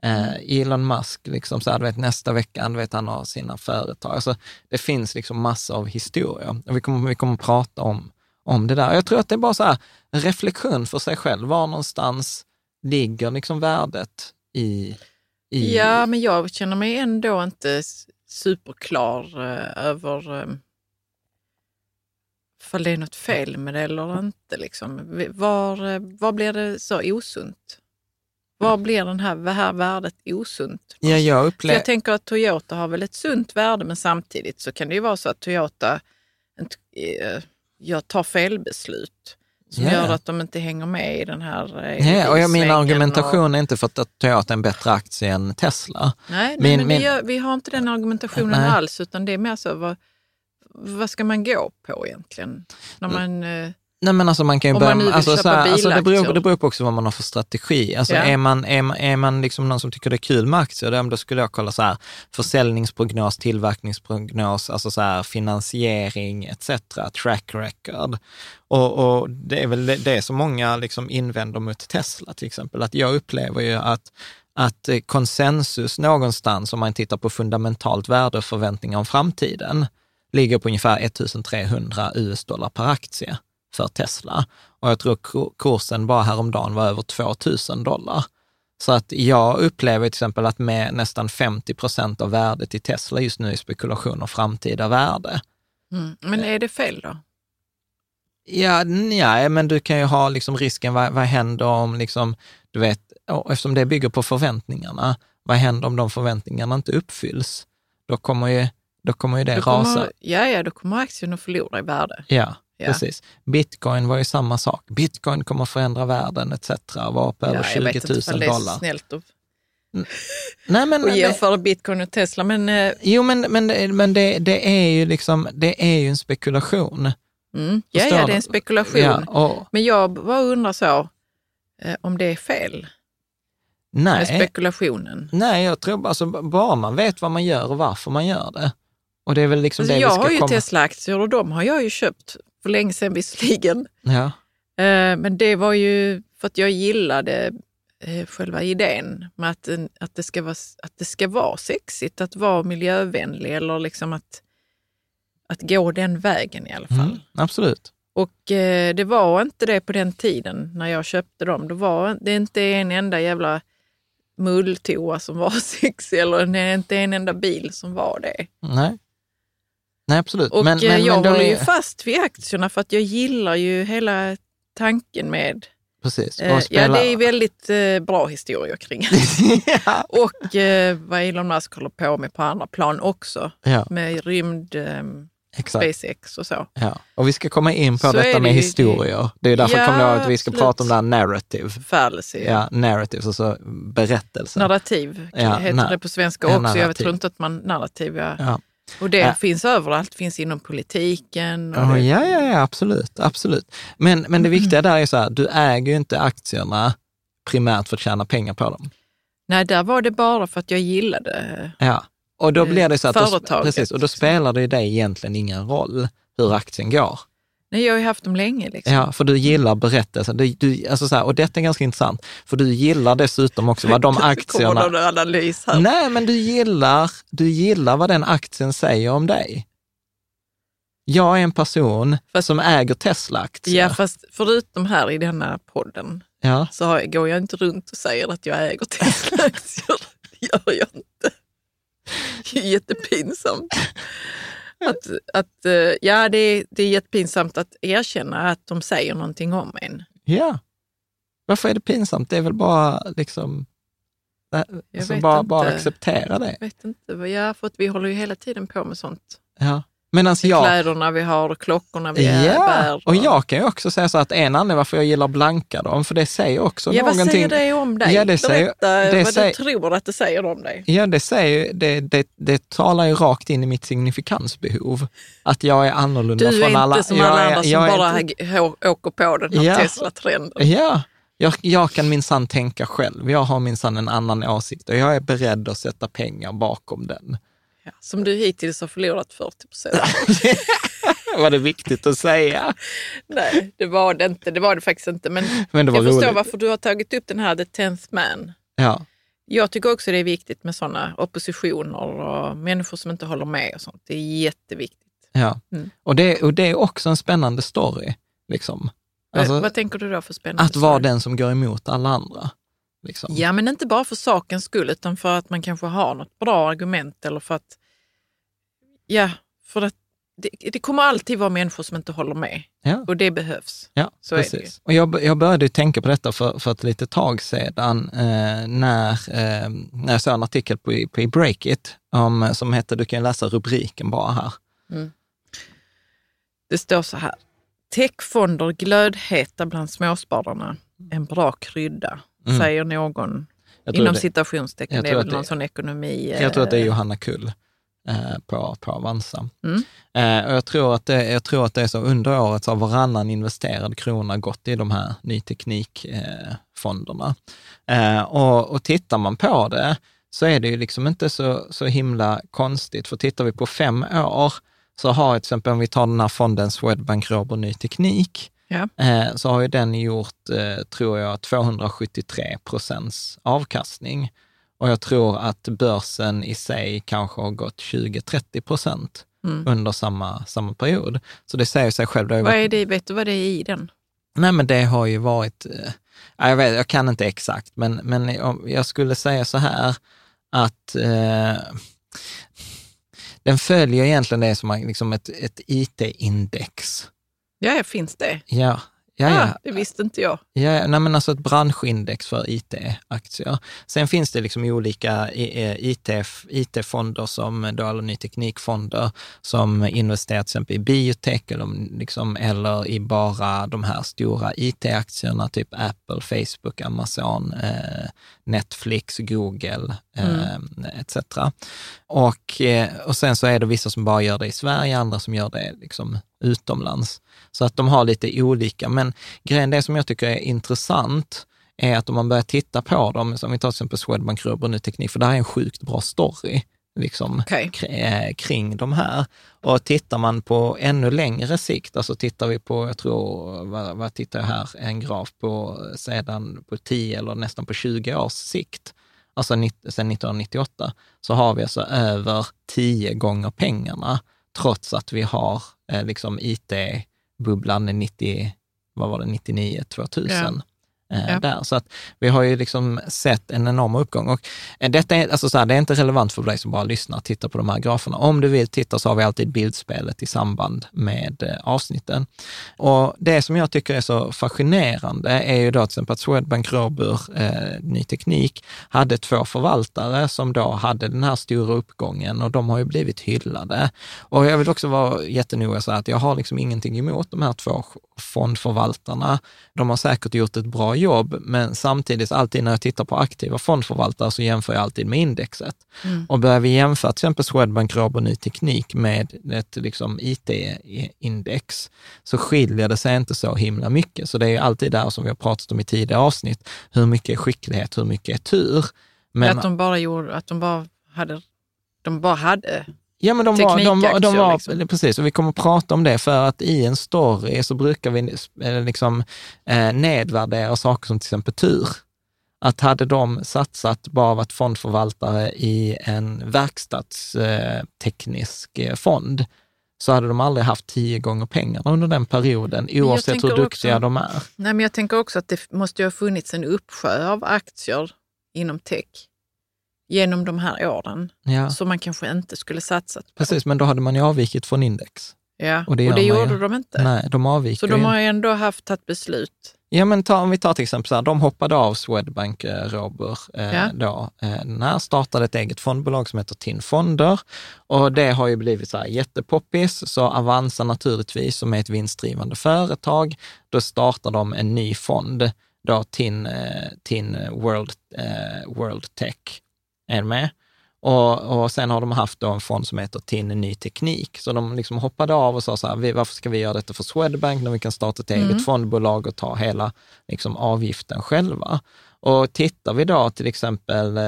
Eh, Elon Musk, liksom så här, vet, nästa vecka, vet, han har sina företag. Alltså, det finns liksom massor av historier och vi kommer, vi kommer att prata om, om det där. Jag tror att det är bara så här, en reflektion för sig själv. Var någonstans ligger liksom värdet i, i... Ja, men jag känner mig ändå inte superklar eh, över eh, ifall det är något fel med det eller inte. Liksom. Var, eh, var blir det så osunt? Var blir den här, det här värdet osunt? Ja, jag, upplever... jag tänker att Toyota har väl ett sunt värde, men samtidigt så kan det ju vara så att Toyota jag tar felbeslut som yeah. gör att de inte hänger med i den här eh, ja, och jag Min argumentation och... är inte för att Toyota är en bättre aktie än Tesla. Nej, min, men min... Vi, gör, vi, har inte den argumentationen nej. alls, utan det är mer så, vad, vad ska man gå på egentligen? När man, eh, Nej men alltså man kan ju börja, man alltså, köpa här, alltså det, beror, det beror på också vad man har för strategi. Alltså ja. är man, är, man, är man liksom någon som tycker det är kul med aktier, då skulle jag kolla så här, försäljningsprognos, tillverkningsprognos, alltså så här, finansiering etc. Track record. Och, och det är väl det, det som många liksom invänder mot Tesla till exempel, att jag upplever ju att att konsensus någonstans, om man tittar på fundamentalt värde och förväntningar om framtiden, ligger på ungefär 1300 US-dollar per aktie för Tesla. Och jag tror kursen bara häromdagen var över 2000 dollar. Så att jag upplever till exempel att med nästan 50 procent av värdet i Tesla just nu är spekulation om framtida värde. Mm. Men är det fel då? Ja, nej, men du kan ju ha liksom risken, vad, vad händer om, liksom, du vet, eftersom det bygger på förväntningarna, vad händer om de förväntningarna inte uppfylls? Då kommer ju, då kommer ju det kommer, rasa. Ja, ja, då kommer aktien att förlora i värde. Ja, Ja. Precis. Bitcoin var ju samma sak. Bitcoin kommer att förändra världen etc. Var på över 20 000 dollar. Jag vet inte om det är snällt att, Nej, men, att jämföra bitcoin och Tesla. Men, eh, jo, men, men, men det, det, är ju liksom, det är ju en spekulation. Mm. Ja, ja, det är en spekulation. Ja, och, men jag bara undrar så, eh, om det är fel? Nej. Med spekulationen? Nej, jag tror alltså, bara man vet vad man gör och varför man gör det. Och det är väl liksom alltså, det jag vi ska har ju komma... Tesla-aktier och de har jag ju köpt för länge sedan visserligen. Ja. Eh, men det var ju för att jag gillade eh, själva idén med att, att, det ska vara, att det ska vara sexigt att vara miljövänlig eller liksom att, att gå den vägen i alla fall. Mm, absolut. Och eh, det var inte det på den tiden när jag köpte dem. Det var det är inte en enda jävla mulltoa som var sexig eller det är inte en enda bil som var det. Nej. Nej, absolut. Och men, men, jag men håller är... ju fast vid aktierna för att jag gillar ju hela tanken med Precis. Eh. Ja, det är väldigt eh, bra historier kring ja. Och eh, vad Elon Musk håller på med på andra plan också, ja. med rymd, eh, SpaceX och så. Ja. Och vi ska komma in på så detta med det, historier. Det är därför ja, kommer jag att vi ska absolut. prata om det här narrative. Fallacy. Ja, narrative, alltså berättelse. Narrativ ja, heter det på svenska också. Narrativ. Jag tror inte att man narrativ, ja. Och det äh. finns överallt, finns inom politiken. Oh, det... ja, ja, ja, absolut. absolut. Men, men det viktiga där är så här, du äger ju inte aktierna primärt för att tjäna pengar på dem. Nej, där var det bara för att jag gillade Ja, och då blir det så att, då, precis, och då spelar det dig egentligen ingen roll hur aktien går. Nej, jag har ju haft dem länge. Liksom. Ja, för du gillar berättelsen. Du, du, alltså så här, och detta är ganska intressant, för du gillar dessutom också vad de aktierna... Kommer någon analys här. Nej, men du gillar, du gillar vad den aktien säger om dig. Jag är en person fast, som äger Tesla-aktier. Ja, fast förutom här i denna podden ja. så har, går jag inte runt och säger att jag äger Tesla-aktier. Det gör jag inte. Det är jättepinsamt. Att, att, eh, ja, det är, det är jättepinsamt att erkänna att de säger någonting om en. Ja. Varför är det pinsamt? Det är väl bara liksom... Alltså bara, bara acceptera det. Jag vet inte. Ja, för att vi håller ju hela tiden på med sånt. Ja. Medan jag... Kläderna vi har och klockorna vi ja, bär. Och... och jag kan ju också säga så att en anledning varför jag gillar blanka dem, för det säger också ja, någonting. vad säger det om dig? Ja, det säger, Berätta det vad säger... du tror att det säger om dig. Ja, det, säger, det, det, det talar ju rakt in i mitt signifikansbehov. Att jag är annorlunda från alla. Du är inte som alla andra som bara inte... åker på den här ja, Tesla-trenden. Ja, jag, jag kan minsann tänka själv. Jag har minsann en annan åsikt och jag är beredd att sätta pengar bakom den. Ja, som du hittills har förlorat 40 procent. var det viktigt att säga? Nej, det var det inte. Det var det faktiskt inte. Men, Men jag roligt. förstår varför du har tagit upp den här The Tenth Man. Ja. Jag tycker också det är viktigt med sådana oppositioner och människor som inte håller med och sånt. Det är jätteviktigt. Ja, mm. och, det, och det är också en spännande story. Liksom. Alltså, vad tänker du då för spännande Att vara den som går emot alla andra. Liksom. Ja, men inte bara för sakens skull, utan för att man kanske har något bra argument eller för att... Ja, för att det, det kommer alltid vara människor som inte håller med ja. och det behövs. Ja, Så precis. Och jag, jag började tänka på detta för, för ett litet tag sedan eh, när, eh, när jag såg en artikel på, på Breakit om, som hette, du kan läsa rubriken bara här. Mm. Det står så här. Techfonder glödheta bland småspararna. En bra krydda mm. säger någon inom det, citationstecken. Det är väl någon sån ekonomi... Jag tror att det är eh, Johanna Kull. eh, på, på Avanza. Mm. Eh, och jag, tror att det, jag tror att det är så under året så har varannan investerad krona gått i de här ny teknikfonderna. Eh, och, och tittar man på det så är det ju liksom inte så, så himla konstigt, för tittar vi på fem år så har till exempel, om vi tar den här fonden Swedbank Robur Ny Teknik, ja. eh, så har ju den gjort, eh, tror jag, 273 procents avkastning. Och jag tror att börsen i sig kanske har gått 20-30 procent mm. under samma, samma period. Så det säger sig själv. Vad är det, vet du vad det är i den? Nej, men det har ju varit, eh, jag, vet, jag kan inte exakt, men, men jag skulle säga så här att eh, den följer egentligen det som liksom ett, ett IT-index. Ja, finns det? Ja, Ja, ah, ja. det visste inte jag. Ja, nej, men alltså ett branschindex för IT-aktier. Sen finns det liksom olika IT-fonder, som då, eller ny teknikfonder, som investerar till exempel i biotech eller, liksom, eller i bara de här stora IT-aktierna, typ Apple, Facebook, Amazon, eh, Netflix, Google mm. eh, etc. Och, eh, och sen så är det vissa som bara gör det i Sverige, andra som gör det liksom utomlands. Så att de har lite olika, men grejen, det som jag tycker är intressant, är att om man börjar titta på dem, som vi tar till exempel Swedbank Robur Ny Teknik, för det här är en sjukt bra story liksom, okay. Eh, kring de här. Och tittar man på ännu längre sikt, alltså tittar vi på, jag tror, vad, vad tittar jag här, en graf på sedan på 10 eller nästan på 20 års sikt, alltså sedan 1998, så har vi alltså över 10 gånger pengarna, trots att vi har eh, liksom IT-bubblan 90, vad var det, 99, 2000. Ja. Eh, ja. där. Så att vi har ju liksom sett en enorm uppgång. Och eh, detta är, alltså så här, det är inte relevant för dig som bara lyssnar, titta på de här graferna. Om du vill titta så har vi alltid bildspelet i samband med eh, avsnitten. Och det som jag tycker är så fascinerande är ju då till exempel att Swedbank Robur eh, Ny Teknik hade två förvaltare som då hade den här stora uppgången och de har ju blivit hyllade. Och jag vill också vara jättenoga så att jag har liksom ingenting emot de här två fondförvaltarna. De har säkert gjort ett bra jobb, men samtidigt, alltid när jag tittar på aktiva fondförvaltare så jämför jag alltid med indexet. Mm. Och börjar vi jämföra till exempel Swedbank Robur Ny Teknik med ett liksom IT-index, så skiljer det sig inte så himla mycket. Så det är alltid där som vi har pratat om i tidigare avsnitt, hur mycket är skicklighet, hur mycket är tur? Men, att de bara gjorde, att de bara hade, de bara hade Ja, men de var, de, var, de var liksom. precis, och vi kommer att prata om det för att i en story så brukar vi eh, liksom eh, nedvärdera saker som till exempel tur. Att hade de satsat, bara varit fondförvaltare i en verkstadsteknisk eh, fond, så hade de aldrig haft tio gånger pengarna under den perioden, oavsett hur duktiga också, de är. Nej, men jag tänker också att det måste ha funnits en uppsjö av aktier inom tech genom de här åren ja. som man kanske inte skulle satsat på. Precis, men då hade man ju avvikit från index. Ja, och det, och det gjorde ju. de inte. Nej, de avviker Så de har ju ändå haft tagit beslut. Ja, men ta, om vi tar till exempel så här, de hoppade av Swedbank eh, Robur eh, ja. då. Eh, den här startade ett eget fondbolag som heter TIN Fonder och det har ju blivit så här jättepoppis. Så Avanza naturligtvis, som är ett vinstdrivande företag, då startar de en ny fond, då TIN, eh, TIN World, eh, World Tech är med. Och, och sen har de haft en fond som heter TIN Ny Teknik. Så de liksom hoppade av och sa så här, varför ska vi göra detta för Swedbank när vi kan starta ett mm. eget fondbolag och ta hela liksom, avgiften själva? Och tittar vi då till exempel, eh,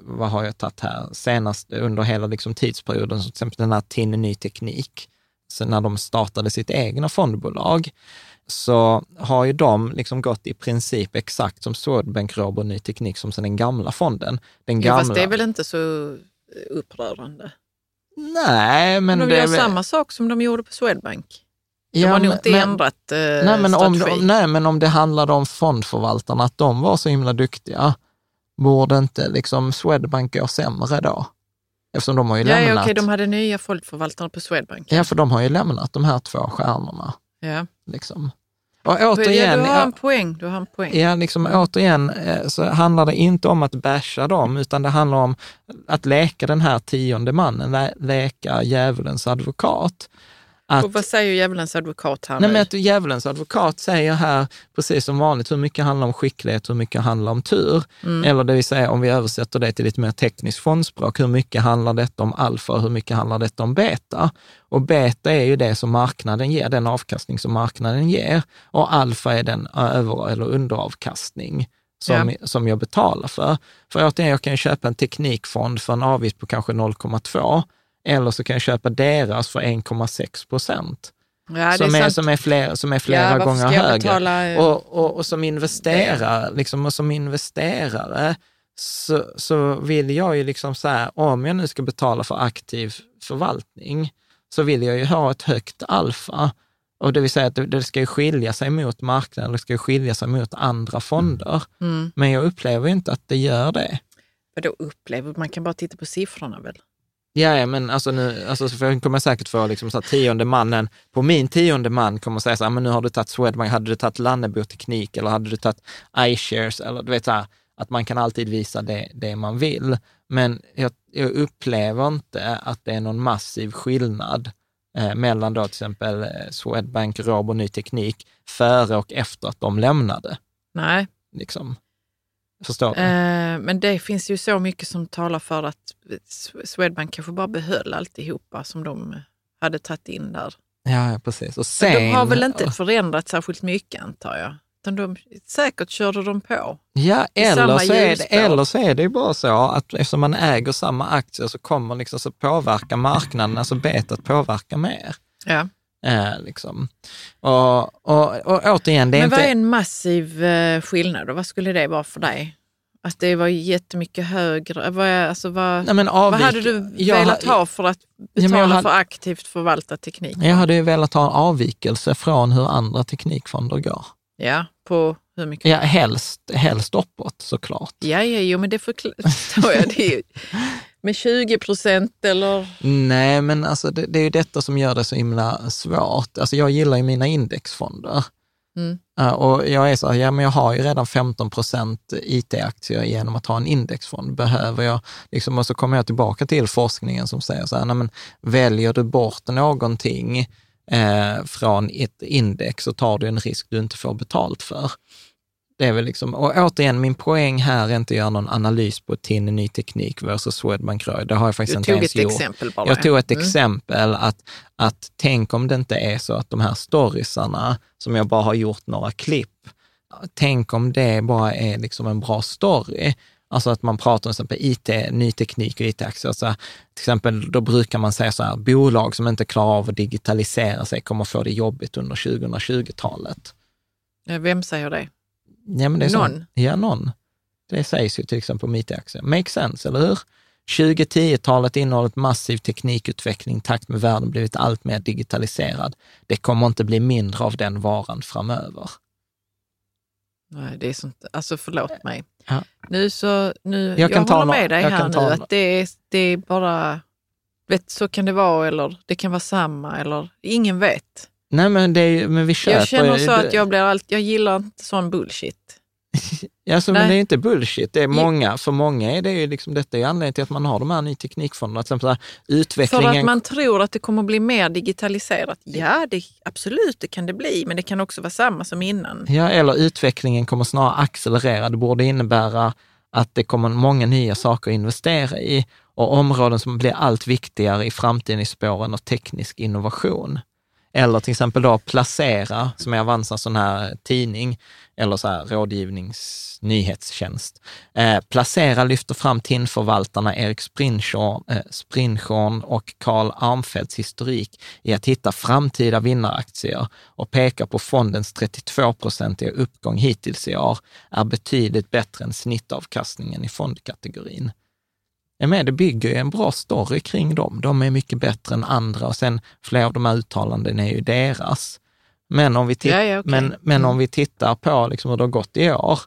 vad har jag tagit här, senast under hela liksom, tidsperioden, till exempel den här TIN Ny Teknik, så när de startade sitt egna fondbolag, så har ju de liksom gått i princip exakt som Swedbank Robur Ny Teknik som den gamla fonden. Den gamla... Ja, fast det är väl inte så upprörande? Nej, men... De gör väl... samma sak som de gjorde på Swedbank. De ja, har nog inte men, ändrat eh, nej, men strategi. Om, nej, men om det handlade om fondförvaltarna, att de var så himla duktiga, borde inte liksom Swedbank gå sämre då? Eftersom de har ju ja, lämnat... Ja, okej, de hade nya fondförvaltare på Swedbank. Ja, för de har ju lämnat de här två stjärnorna. Ja. Liksom. Och återigen, ja, du har en poäng. Du har en poäng. Ja, liksom, återigen eh, så handlar det inte om att basha dem, utan det handlar om att leka den här tionde mannen, leka djävulens advokat. Att, och vad säger djävulens advokat här nej, Men att djävulens advokat säger här, precis som vanligt, hur mycket handlar om skicklighet, hur mycket handlar om tur? Mm. Eller det vill säga, om vi översätter det till lite mer tekniskt fondspråk, hur mycket handlar detta om alfa och hur mycket handlar detta om beta? Och beta är ju det som marknaden ger, den avkastning som marknaden ger. Och alfa är den över eller underavkastning som, ja. som jag betalar för. För återigen, jag kan köpa en teknikfond för en avgift på kanske 0,2 eller så kan jag köpa deras för 1,6 procent. Ja, som, är, som, är flera, som är flera ja, gånger högre. Betala... Och, och, och, som investerare, liksom, och som investerare så, så vill jag ju liksom så här, om jag nu ska betala för aktiv förvaltning, så vill jag ju ha ett högt alfa. Och det vill säga att det, det ska ju skilja sig mot marknaden, det ska ju skilja sig mot andra fonder. Mm. Men jag upplever inte att det gör det. Vadå upplever? Man kan bara titta på siffrorna väl? Ja, men alltså nu, alltså för jag kommer säkert få liksom så tionde mannen, på min tionde man kommer säga så här, men nu har du tagit Swedbank, hade du tagit Lannebo Teknik eller hade du tagit iShares eller du vet så här, att man kan alltid visa det, det man vill. Men jag, jag upplever inte att det är någon massiv skillnad eh, mellan då till exempel eh, Swedbank, Robo Ny Teknik före och efter att de lämnade. Nej. Liksom. Förstår? Eh, men det finns ju så mycket som talar för att Swedbank kanske bara behöll alltihopa som de hade tagit in där. Ja, precis. Och sen, de har väl inte förändrat särskilt mycket antar jag? Utan de, säkert körde de på. Ja, eller så, är det, eller så är det ju bara så att eftersom man äger samma aktier så kommer liksom så påverka marknaden, alltså betet påverkar mer. Ja. Eh, liksom. och, och, och återigen, det är Men inte... vad är en massiv eh, skillnad och vad skulle det vara för dig? Att det var jättemycket högre? Vad, alltså vad, Nej, men avvik... vad hade du jag, velat ha för att betala ja, hade, för aktivt förvaltad teknik? Jag hade ju velat ha en avvikelse från hur andra teknikfonder går. Ja, på hur mycket? Ja, helst, helst uppåt såklart. Ja, ja jo, men det förstår jag. Det är, med 20 procent eller? Nej, men alltså det, det, är ju detta som gör det så himla svårt. Alltså jag gillar ju mina indexfonder. Mm. Och jag är så här, ja men jag har ju redan 15 procent IT-aktier genom att ha en indexfond. Behöver jag, liksom, och så kommer jag tillbaka till forskningen som säger så här, nej men väljer du bort någonting eh, från ett index så tar du en risk du inte får betalt för. Det är väl liksom, och återigen, min poäng här är inte att göra någon analys på TIN Ny Teknik versus Swedbank Röj. Det har jag faktiskt du inte ens gjort. Du tog ett exempel bara. Jag tog ett mm. exempel att, att tänk om det inte är så att de här storiesarna, som jag bara har gjort några klipp, tänk om det bara är liksom en bra story. Alltså att man pratar om exempel IT, ny teknik och IT-aktier. Så till exempel, då brukar man säga så här, bolag som inte klarar av att digitalisera sig kommer få det jobbigt under 2020-talet. Vem säger det? Ja, men det är någon? Ja, någon. Det sägs ju till exempel om IT-aktier. Make sense, eller hur? 2010-talet innehåller ett massiv teknikutveckling i takt med världen blivit allt mer digitaliserad. Det kommer inte bli mindre av den varan framöver. Nej, det är sånt, alltså förlåt mig. Ja. Nu så, nu, jag, jag håller med dig här nu, att det är, det är bara, vet, så kan det vara eller det kan vara samma eller ingen vet. Nej, men, det är, men vi köper Jag känner så att jag blir allt, jag gillar inte sån bullshit. alltså, men det är inte bullshit. Det är många, för många är det ju liksom, detta är anledningen till att man har de här ny teknikfonderna. Till exempel utvecklingen... För att man tror att det kommer bli mer digitaliserat. Ja, det, absolut, det kan det bli, men det kan också vara samma som innan. Ja, eller utvecklingen kommer snarare accelerera. Det borde innebära att det kommer många nya saker att investera i och områden som blir allt viktigare i framtiden i spåren av teknisk innovation. Eller till exempel då Placera, som är Avanzas sån här tidning, eller så här rådgivningsnyhetstjänst. Eh, Placera lyfter fram TIN-förvaltarna Erik Sprinchorn, eh, och Carl Armfeldts historik i att hitta framtida vinnaraktier och pekar på fondens 32-procentiga uppgång hittills i år är betydligt bättre än snittavkastningen i fondkategorin är med, det bygger ju en bra story kring dem. De är mycket bättre än andra och sen flera av de här uttalanden är ju deras. Men om vi, titt- ja, ja, okay. men, men mm. om vi tittar på liksom hur det har gått i år,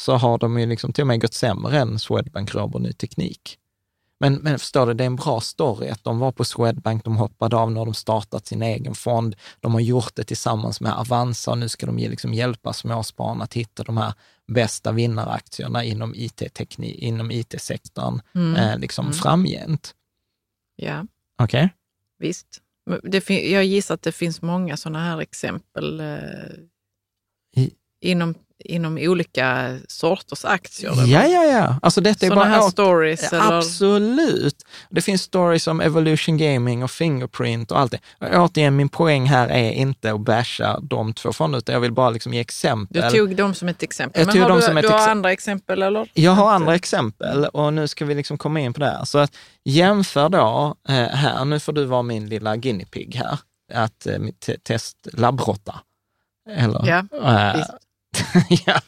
så har de ju liksom till och med gått sämre än Swedbank Robur Ny Teknik. Men, men förstår du, det är en bra story att de var på Swedbank, de hoppade av när de startat sin egen fond. De har gjort det tillsammans med Avanza och nu ska de liksom hjälpa småspararna att hitta de här bästa vinnaraktierna inom IT-sektorn inom IT mm. eh, liksom mm. framgent. Ja. Okej? Okay. Visst. Det, jag gissar att det finns många sådana här exempel eh, I, inom inom olika sorters aktier? Ja, ja, ja. Alltså detta är bara här stories? Eller? Absolut. Det finns stories om Evolution Gaming och Fingerprint och allt det. återigen, min poäng här är inte att basha de två fonderna, utan jag vill bara liksom ge exempel. Du tog dem som ett exempel. Jag Men har du, som ett du har andra exempel eller? Jag har andra exempel och nu ska vi liksom komma in på det här. Så att jämför då eh, här, nu får du vara min lilla guinea pig här, att eh, test labbråtta. Eller, ja, äh, ja,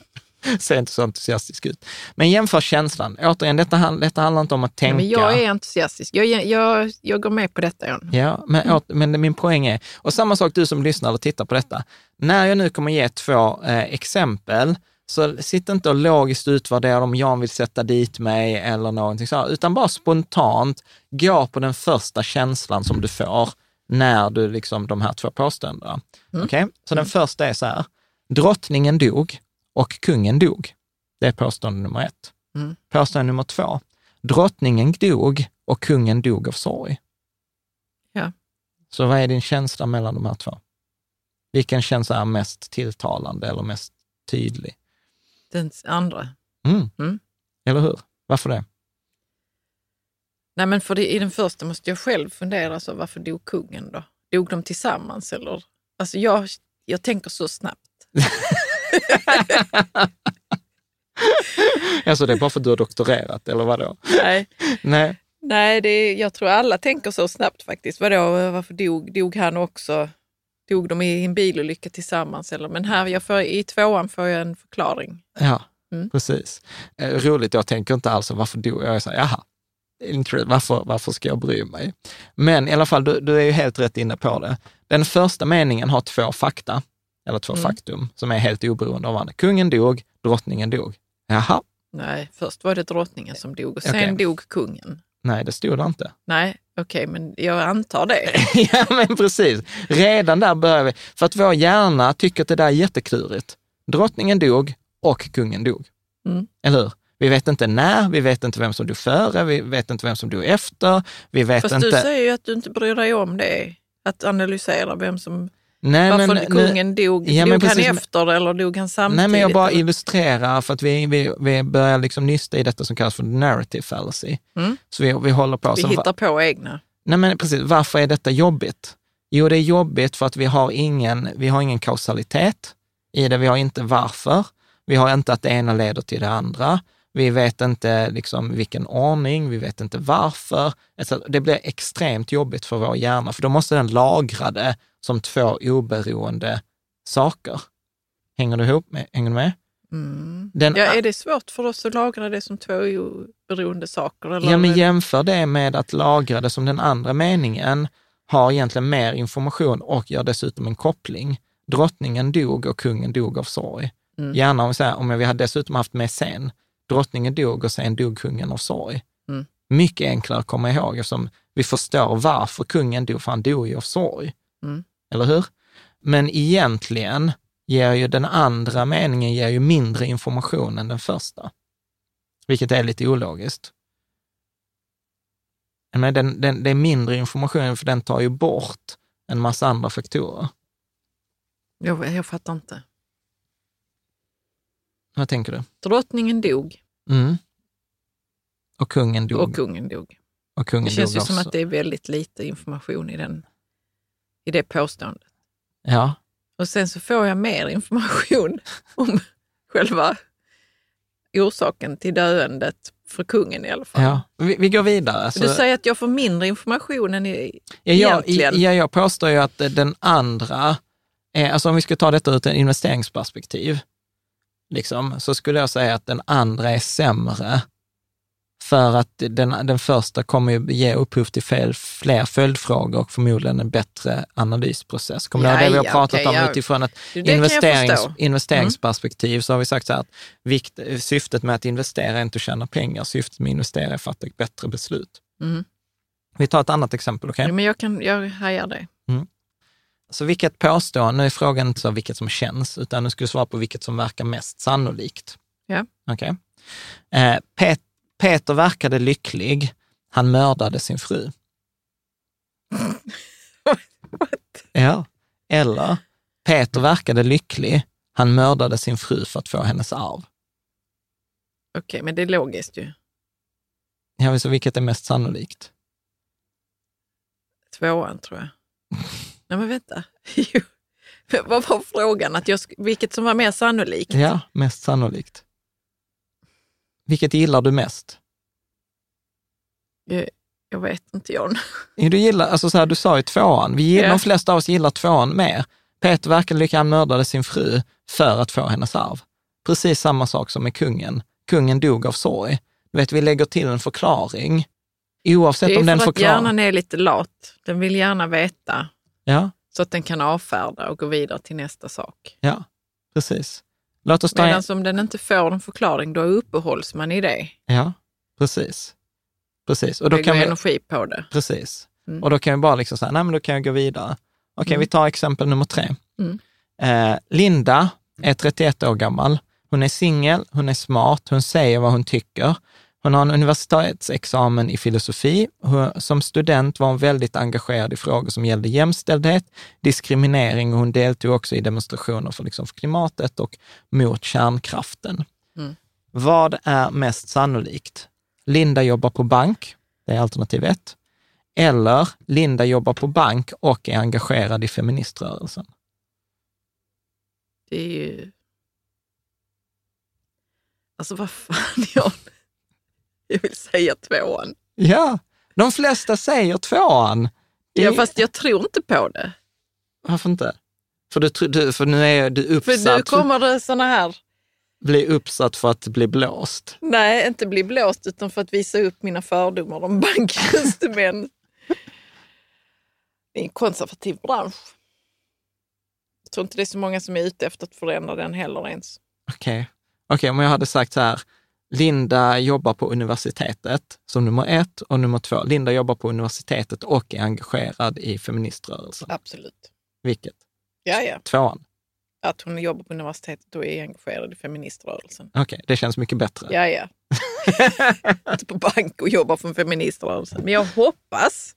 ser inte så entusiastisk ut. Men jämför känslan. Återigen, detta, detta handlar inte om att tänka. men jag är entusiastisk. Jag, jag, jag går med på detta, John. Ja, men, mm. men min poäng är, och samma sak du som lyssnar eller tittar på detta. När jag nu kommer ge två eh, exempel, så sitt inte och logiskt utvärdera om Jan vill sätta dit mig eller någonting så, utan bara spontant gå på den första känslan som du får när du liksom de här två påståendena. Mm. Okej, okay? så den mm. första är så här, Drottningen dog och kungen dog. Det är påstående nummer ett. Mm. Påstående nummer två. Drottningen dog och kungen dog av sorg. Ja. Så vad är din känsla mellan de här två? Vilken känsla är mest tilltalande eller mest tydlig? Den andra. Mm. Mm. Eller hur? Varför det? Nej, men för det, i den första måste jag själv fundera, så varför dog kungen då? Dog de tillsammans eller? Alltså jag, jag tänker så snabbt. alltså det är bara för att du har doktorerat, eller vadå? Nej. Nej. Nej, det är, jag tror alla tänker så snabbt faktiskt. Vadå, varför dog, dog han också? Dog de i en bilolycka tillsammans? Eller? Men här jag får, i tvåan får jag en förklaring. Ja, mm. precis. Eh, roligt, jag tänker inte alls varför dog jag? Jag säger, jaha, varför, varför ska jag bry mig? Men i alla fall, du, du är ju helt rätt inne på det. Den första meningen har två fakta eller två mm. faktum, som är helt oberoende av varandra. Kungen dog, drottningen dog. Jaha. Nej, först var det drottningen som dog och sen okay. dog kungen. Nej, det stod det inte. Nej, okej, okay, men jag antar det. ja, men precis. Redan där börjar vi. För att vår hjärna tycker att det där är jätteklurigt. Drottningen dog och kungen dog. Mm. Eller hur? Vi vet inte när, vi vet inte vem som dog före, vi vet inte vem som dog efter. Vi vet Fast inte... du säger ju att du inte bryr dig om det. Att analysera vem som Nej, Varför men, kungen nu, dog? Ja, dog precis, han efter eller dog han samtidigt? Nej, men jag bara illustrerar för att vi, vi, vi börjar liksom nysta i detta som kallas för narrative fallacy. Mm. Så vi, vi håller på. Vi hittar på egna. Nej, men precis. Varför är detta jobbigt? Jo, det är jobbigt för att vi har ingen, vi har ingen kausalitet i det. Vi har inte varför. Vi har inte att det ena leder till det andra. Vi vet inte liksom vilken ordning, vi vet inte varför. Det blir extremt jobbigt för vår hjärna, för då måste den lagra det som två oberoende saker. Hänger du ihop med? Hänger du med? Mm. Den, ja, är det svårt för oss att lagra det som två oberoende saker? Eller? Ja, men jämför det med att lagra det som den andra meningen har egentligen mer information och gör dessutom en koppling. Drottningen dog och kungen dog av sorg. Mm. Gärna om, så här, om vi hade dessutom haft med sen, drottningen dog och sen dog kungen av sorg. Mm. Mycket enklare att komma ihåg eftersom vi förstår varför kungen dog, för han dog ju av sorg. Mm eller hur? Men egentligen ger ju den andra meningen ger ju mindre information än den första, vilket är lite ologiskt. Men den, den, det är mindre information för den tar ju bort en massa andra faktorer. Jag, jag fattar inte. Vad tänker du? Drottningen dog. Mm. Och kungen dog. Och kungen dog. Och kungen det känns ju som att det är väldigt lite information i den i det påståendet. Ja. Och sen så får jag mer information om själva orsaken till döendet för kungen i alla fall. Ja, vi, vi går vidare. Alltså, du säger att jag får mindre information än i, ja, egentligen. Ja, jag påstår ju att den andra, är, alltså om vi ska ta detta ur ett investeringsperspektiv, liksom, så skulle jag säga att den andra är sämre för att den, den första kommer ju ge upphov till fel, fler följdfrågor och förmodligen en bättre analysprocess. Kommer ja, det vi har pratat okay, om ja. utifrån ett investerings, investeringsperspektiv mm. så har vi sagt så här att vikt, syftet med att investera är inte att tjäna pengar, syftet med att investera är att fatta ett bättre beslut. Mm. Vi tar ett annat exempel, okej? Okay? Ja, men jag, kan, jag hajar det. Mm. Så vilket påstående, nu är frågan inte så vilket som känns, utan nu ska du svara på vilket som verkar mest sannolikt. Ja. Okej. Okay. Eh, Peter verkade lycklig. Han mördade sin fru. ja. Eller, Peter verkade lycklig. Han mördade sin fru för att få hennes arv. Okej, okay, men det är logiskt ju. Ja, så vilket är mest sannolikt? Tvåan, tror jag. Nej, men vänta. Vad var frågan? Att jag, vilket som var mer sannolikt? Ja, mest sannolikt. Vilket gillar du mest? Jag, jag vet inte, John. Du gillar, alltså så här, du sa ju tvåan. Vi gillar, ja. De flesta av oss gillar tvåan mer. Peter verkade han mördade sin fru för att få hennes arv. Precis samma sak som med kungen. Kungen dog av sorg. Du vet, vi lägger till en förklaring. Oavsett om den förklarar... Det är för att hjärnan är lite lat. Den vill gärna veta. Ja. Så att den kan avfärda och gå vidare till nästa sak. Ja, precis. Låt oss ta Medan en... om den inte får en förklaring, då uppehålls man i det. Ja, precis. Precis. Och då Lägger kan vi energi på det. Precis. Mm. Och då kan vi bara liksom säga, nej men då kan jag gå vidare. Okej, mm. vi tar exempel nummer tre. Mm. Eh, Linda är 31 år gammal. Hon är singel, hon är smart, hon säger vad hon tycker. Hon har en universitetsexamen i filosofi. Som student var hon väldigt engagerad i frågor som gällde jämställdhet, diskriminering och hon deltog också i demonstrationer för, liksom för klimatet och mot kärnkraften. Mm. Vad är mest sannolikt? Linda jobbar på bank, det är alternativ ett. Eller Linda jobbar på bank och är engagerad i feministrörelsen. Det är ju... Alltså vad fan, John? Jag vill säga tvåan. Ja, de flesta säger tvåan. Det... Ja, fast jag tror inte på det. Varför inte? För, du, för nu är du uppsatt. För nu kommer det såna här... Bli uppsatt för att bli blåst? Nej, inte bli blåst, utan för att visa upp mina fördomar om banktjänstemän. det är en konservativ bransch. Jag tror inte det är så många som är ute efter att förändra den heller ens. Okej, okay. okay, om jag hade sagt så här, Linda jobbar på universitetet som nummer ett och nummer två, Linda jobbar på universitetet och är engagerad i feministrörelsen. Absolut. Vilket? Ja, ja. Tvåan? Att hon jobbar på universitetet och är engagerad i feministrörelsen. Okej, okay, det känns mycket bättre. Ja, ja. Inte på bank och jobbar för feministrörelsen. Men jag hoppas,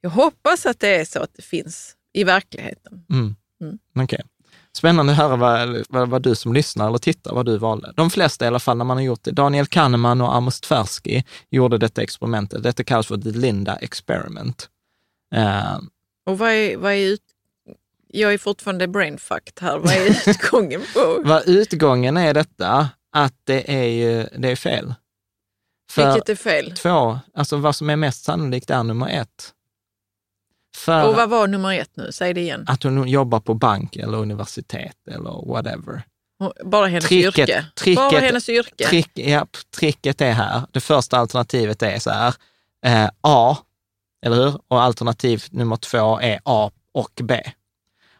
jag hoppas att det är så att det finns i verkligheten. Mm. Mm. Okej. Okay. Spännande att höra vad, vad, vad, du som lyssnar eller tittar, vad du valde. De flesta i alla fall, när man har gjort det. Daniel Kahneman och Amos Tversky gjorde detta experimentet. Detta kallas för the Linda experiment. Uh, och vad är, vad är ut... Jag är fortfarande brainfucked här. Vad är utgången på? vad utgången är detta, att det är, ju, det är fel. För Vilket är fel? Två, alltså vad som är mest sannolikt är nummer ett. För och vad var nummer ett nu? Säg det igen. Att hon jobbar på bank eller universitet eller whatever. Bara hennes tricket, yrke? Tricket, Bara hennes yrke? Trick, ja, tricket är här, det första alternativet är så här, eh, A, eller hur? Och alternativ nummer två är A och B.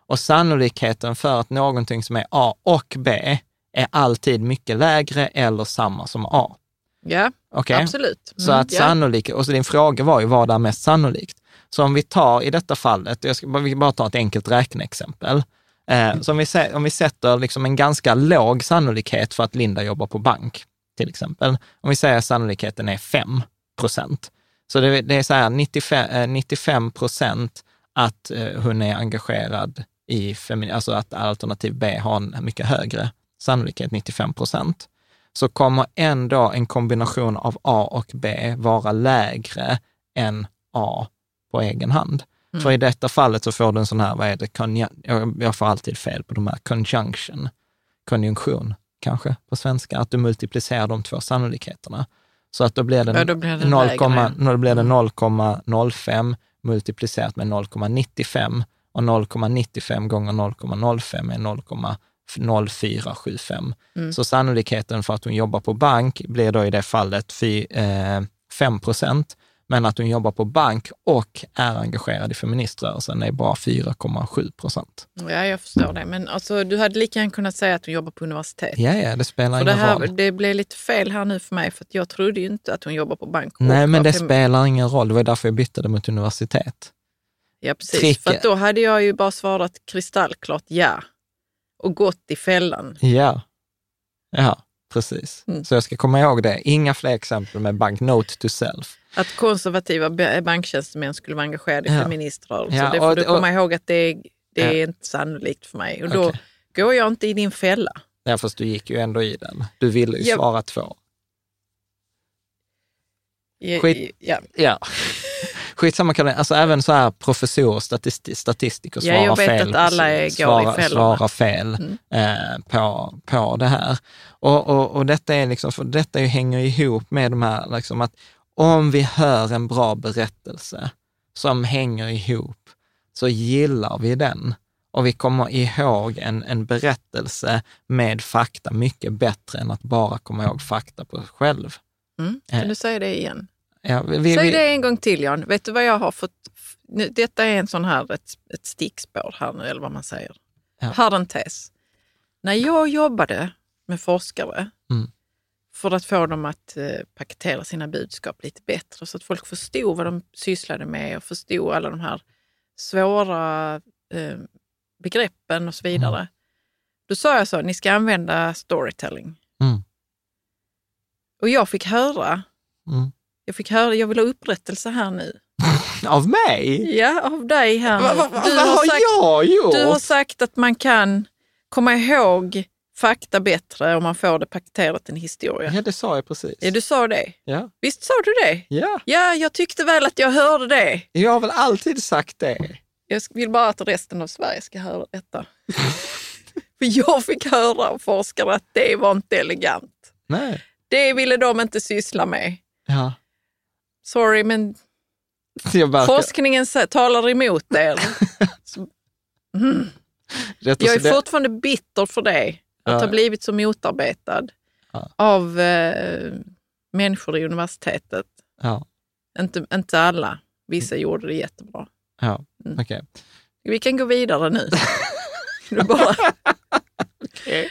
Och sannolikheten för att någonting som är A och B är alltid mycket lägre eller samma som A. Ja, okay? absolut. Mm, så att ja. sannolikt, och så din fråga var ju vad är mest sannolikt? Så om vi tar i detta fallet, jag ska bara, bara ta ett enkelt räkneexempel. Eh, så om vi, om vi sätter liksom en ganska låg sannolikhet för att Linda jobbar på bank, till exempel. Om vi säger att sannolikheten är 5 procent. Så det, det, är så här 95, 95 eh, procent att eh, hon är engagerad i feminin, alltså att alternativ B har en mycket högre sannolikhet, 95 procent, så kommer ändå en kombination av A och B vara lägre än A på egen hand. Mm. För i detta fallet så får du en sån här, vad är det, jag får alltid fel på de här, conjunction, konjunktion kanske på svenska, att du multiplicerar de två sannolikheterna. Så att då blir det, ja, då blir det 0,05 mm. multiplicerat med 0,95 och 0,95 gånger 0,05 är 0,0475. Mm. Så sannolikheten för att hon jobbar på bank blir då i det fallet 5 eh, procent men att hon jobbar på bank och är engagerad i feministrörelsen är bara 4,7 procent. Ja, jag förstår det. Men alltså, du hade lika gärna kunnat säga att hon jobbar på universitet. Ja, ja det spelar ingen det här, roll. Det blev lite fel här nu för mig, för jag trodde ju inte att hon jobbar på bank. Nej, men det spelar ingen roll. Det var därför jag bytte det mot universitet. Ja, precis. Trick... För då hade jag ju bara svarat kristallklart ja och gått i fällan. Ja, ja Precis. Mm. Så jag ska komma ihåg det. Inga fler exempel med bank note to self. Att konservativa banktjänstemän skulle vara engagerade i ja. feministrörelsen. Ja, det får och, du komma och, ihåg att det, det ja. är inte sannolikt för mig. Och då okay. går jag inte i din fälla. Ja, fast du gick ju ändå i den. Du ville ju ja. svara två. Skit, ja. ja. Skitsamma, kan alltså även så här professorer, statist, statistiker svarar ja, jag vet fel. Att alla är, svara, svarar fel mm. eh, på, på det här. Och, och, och detta, är liksom, för detta hänger ihop med de här, liksom att om vi hör en bra berättelse som hänger ihop, så gillar vi den. Och vi kommer ihåg en, en berättelse med fakta mycket bättre än att bara komma ihåg fakta på sig själv. Mm. Kan eh. du säga det igen? Ja, vi, Säg det en gång till Jan. Vet du vad jag har fått? Detta är en sån här, ett, ett stickspår här nu, eller vad man säger. Ja. Parentes. När jag jobbade med forskare mm. för att få dem att eh, paketera sina budskap lite bättre så att folk förstod vad de sysslade med och förstod alla de här svåra eh, begreppen och så vidare. Mm. Då sa jag så, ni ska använda storytelling. Mm. Och jag fick höra mm. Jag fick höra, jag vill ha upprättelse här nu. av mig? Ja, av dig här Vad va, va, har, har sagt, jag gjort? Du har sagt att man kan komma ihåg fakta bättre om man får det paketerat i en historia. Ja, det sa jag precis. Ja, du sa det. Ja. Visst sa du det? Ja. Ja, jag tyckte väl att jag hörde det. Jag har väl alltid sagt det. Jag vill bara att resten av Sverige ska höra detta. För jag fick höra av forskare att det var inte elegant. Nej. Det ville de inte syssla med. Ja sorry men forskningen talar emot er. mm. Jag är det... fortfarande bitter för det, att ha blivit så motarbetad ja. av eh, människor i universitetet. Ja. Inte, inte alla, vissa mm. gjorde det jättebra. Ja, mm. Okay. Vi kan gå vidare nu. bara... okay.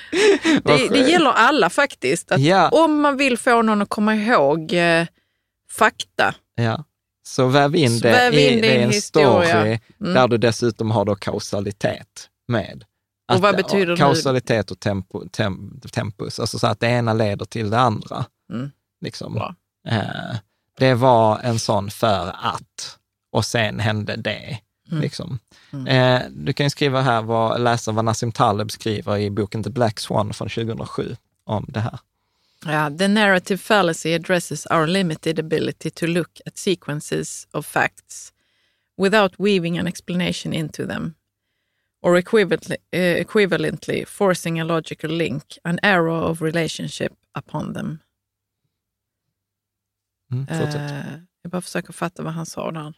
det, det, gäller alla faktiskt. Att ja. Om man vill få någon att komma ihåg eh, fakta. Ja. Så väv in det väv in i, i en historia. story mm. där du dessutom har då kausalitet med. Att, och vad betyder kausalitet och tempo, tem, tempus, alltså så att det ena leder till det andra. Mm. Liksom. Eh, det var en sån för att, och sen hände det. Mm. Liksom. Mm. Eh, du kan skriva här, vad, läsa vad Nassim Taleb skriver i boken The Black Swan från 2007 om det här. Yeah, the narrative fallacy addresses our limited ability to look at sequences of facts without weaving an explanation into them, or equivalently, uh, equivalently forcing a logical link, an arrow of relationship upon them. Mm, uh, jag bara försöker fatta vad han sa där.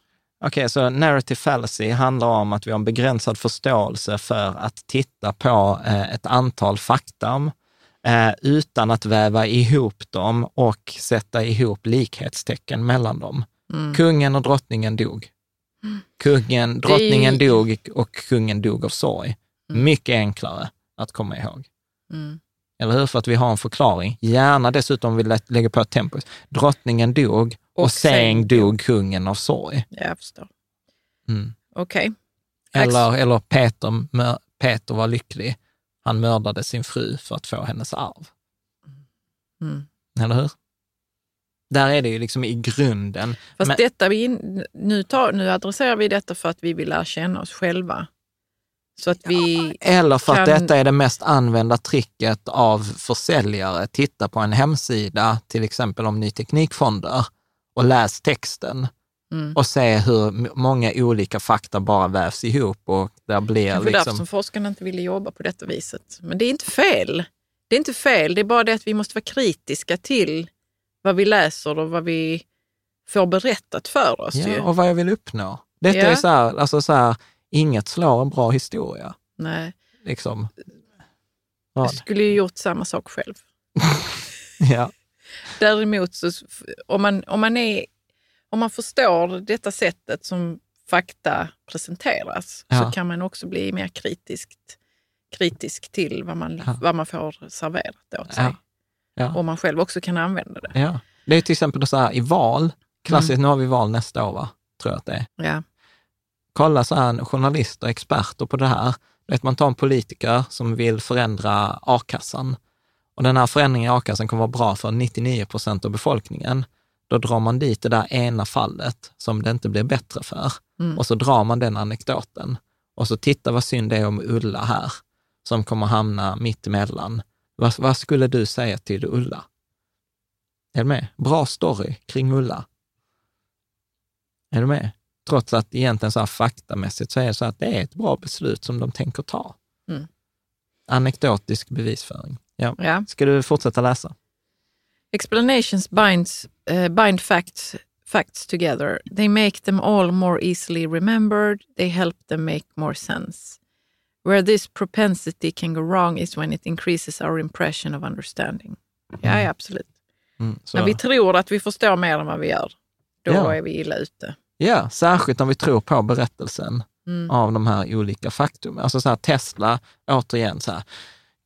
Okej, okay, så narrative fallacy handlar om att vi har en begränsad förståelse för att titta på eh, ett antal fakta eh, utan att väva ihop dem och sätta ihop likhetstecken mellan dem. Mm. Kungen och drottningen dog. Kungen, drottningen det... dog och kungen dog av sorg. Mm. Mycket enklare att komma ihåg. Mm. Eller hur? För att vi har en förklaring. Gärna dessutom vi lägger på ett tempo. Drottningen dog och, och sen dog kungen av sorg. Jag förstår. Mm. Okej. Okay. Eller, eller Peter, Peter var lycklig han mördade sin fru för att få hennes arv. Mm. Eller hur? Där är det ju liksom i grunden. Fast Men, detta, vi, nu, tar, nu adresserar vi detta för att vi vill lära känna oss själva. Så att vi eller för kan... att detta är det mest använda tricket av försäljare. Titta på en hemsida, till exempel om ny teknikfonder, och läs texten. Mm. och se hur många olika fakta bara vävs ihop och där blir Kanske liksom... därför som forskarna inte ville jobba på detta viset. Men det är inte fel. Det är inte fel, det är bara det att vi måste vara kritiska till vad vi läser och vad vi får berättat för oss. Ja, och vad jag vill uppnå. Detta ja. är så här, alltså så här, inget slår en bra historia. Nej. Liksom. Jag skulle ju gjort samma sak själv. ja. Däremot, så, om, man, om man är om man förstår detta sättet som fakta presenteras ja. så kan man också bli mer kritiskt, kritisk till vad man, ja. vad man får serverat åt sig. Ja. Och man själv också kan använda det. Det är till exempel så här i val, klassiskt, mm. nu har vi val nästa år, va? tror jag att det är. Ja. Kolla så här, journalister, experter på det här. Vet, man tar en politiker som vill förändra a-kassan och den här förändringen i a-kassan kommer vara bra för 99 procent av befolkningen, då drar man dit det där ena fallet som det inte blir bättre för. Mm. Och så drar man den anekdoten. Och så titta vad synd det är om Ulla här, som kommer hamna mitt emellan. Vad, vad skulle du säga till Ulla? Är du med? Bra story kring Ulla. Är du med? Trots att egentligen så här faktamässigt så är det så att det är ett bra beslut som de tänker ta. Mm. Anekdotisk bevisföring. Ja. ja. Ska du fortsätta läsa? Explanations binds, uh, bind facts, facts together. They make them all more easily remembered. They help them make more sense. Where this propensity can go wrong is when it increases our impression of understanding. Mm. Ja, absolut. Mm, När vi tror att vi förstår mer än vad vi gör, då ja. är vi illa ute. Ja, särskilt om vi tror på berättelsen mm. av de här olika faktum. Alltså så här, Tesla, återigen, så här,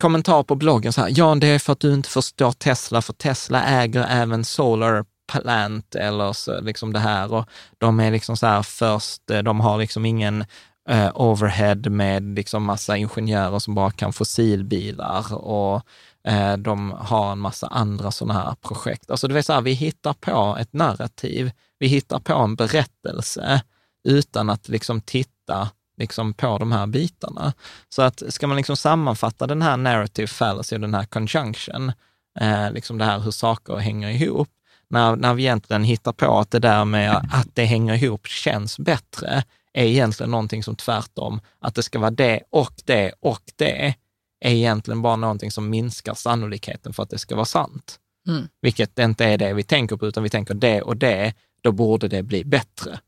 kommentar på bloggen så här, ja det är för att du inte förstår Tesla, för Tesla äger även Solar Plant eller så, liksom det här och de är liksom så här först, eh, de har liksom ingen eh, overhead med liksom massa ingenjörer som bara kan fossilbilar och eh, de har en massa andra sådana här projekt. Alltså det vill säga, vi hittar på ett narrativ, vi hittar på en berättelse utan att liksom titta liksom på de här bitarna. Så att ska man liksom sammanfatta den här narrative fallacy och den här conjunction, eh, liksom det här hur saker hänger ihop, när, när vi egentligen hittar på att det där med att det hänger ihop känns bättre, är egentligen någonting som tvärtom, att det ska vara det och det och det, är egentligen bara någonting som minskar sannolikheten för att det ska vara sant. Mm. Vilket inte är det vi tänker på, utan vi tänker det och det, då borde det bli bättre.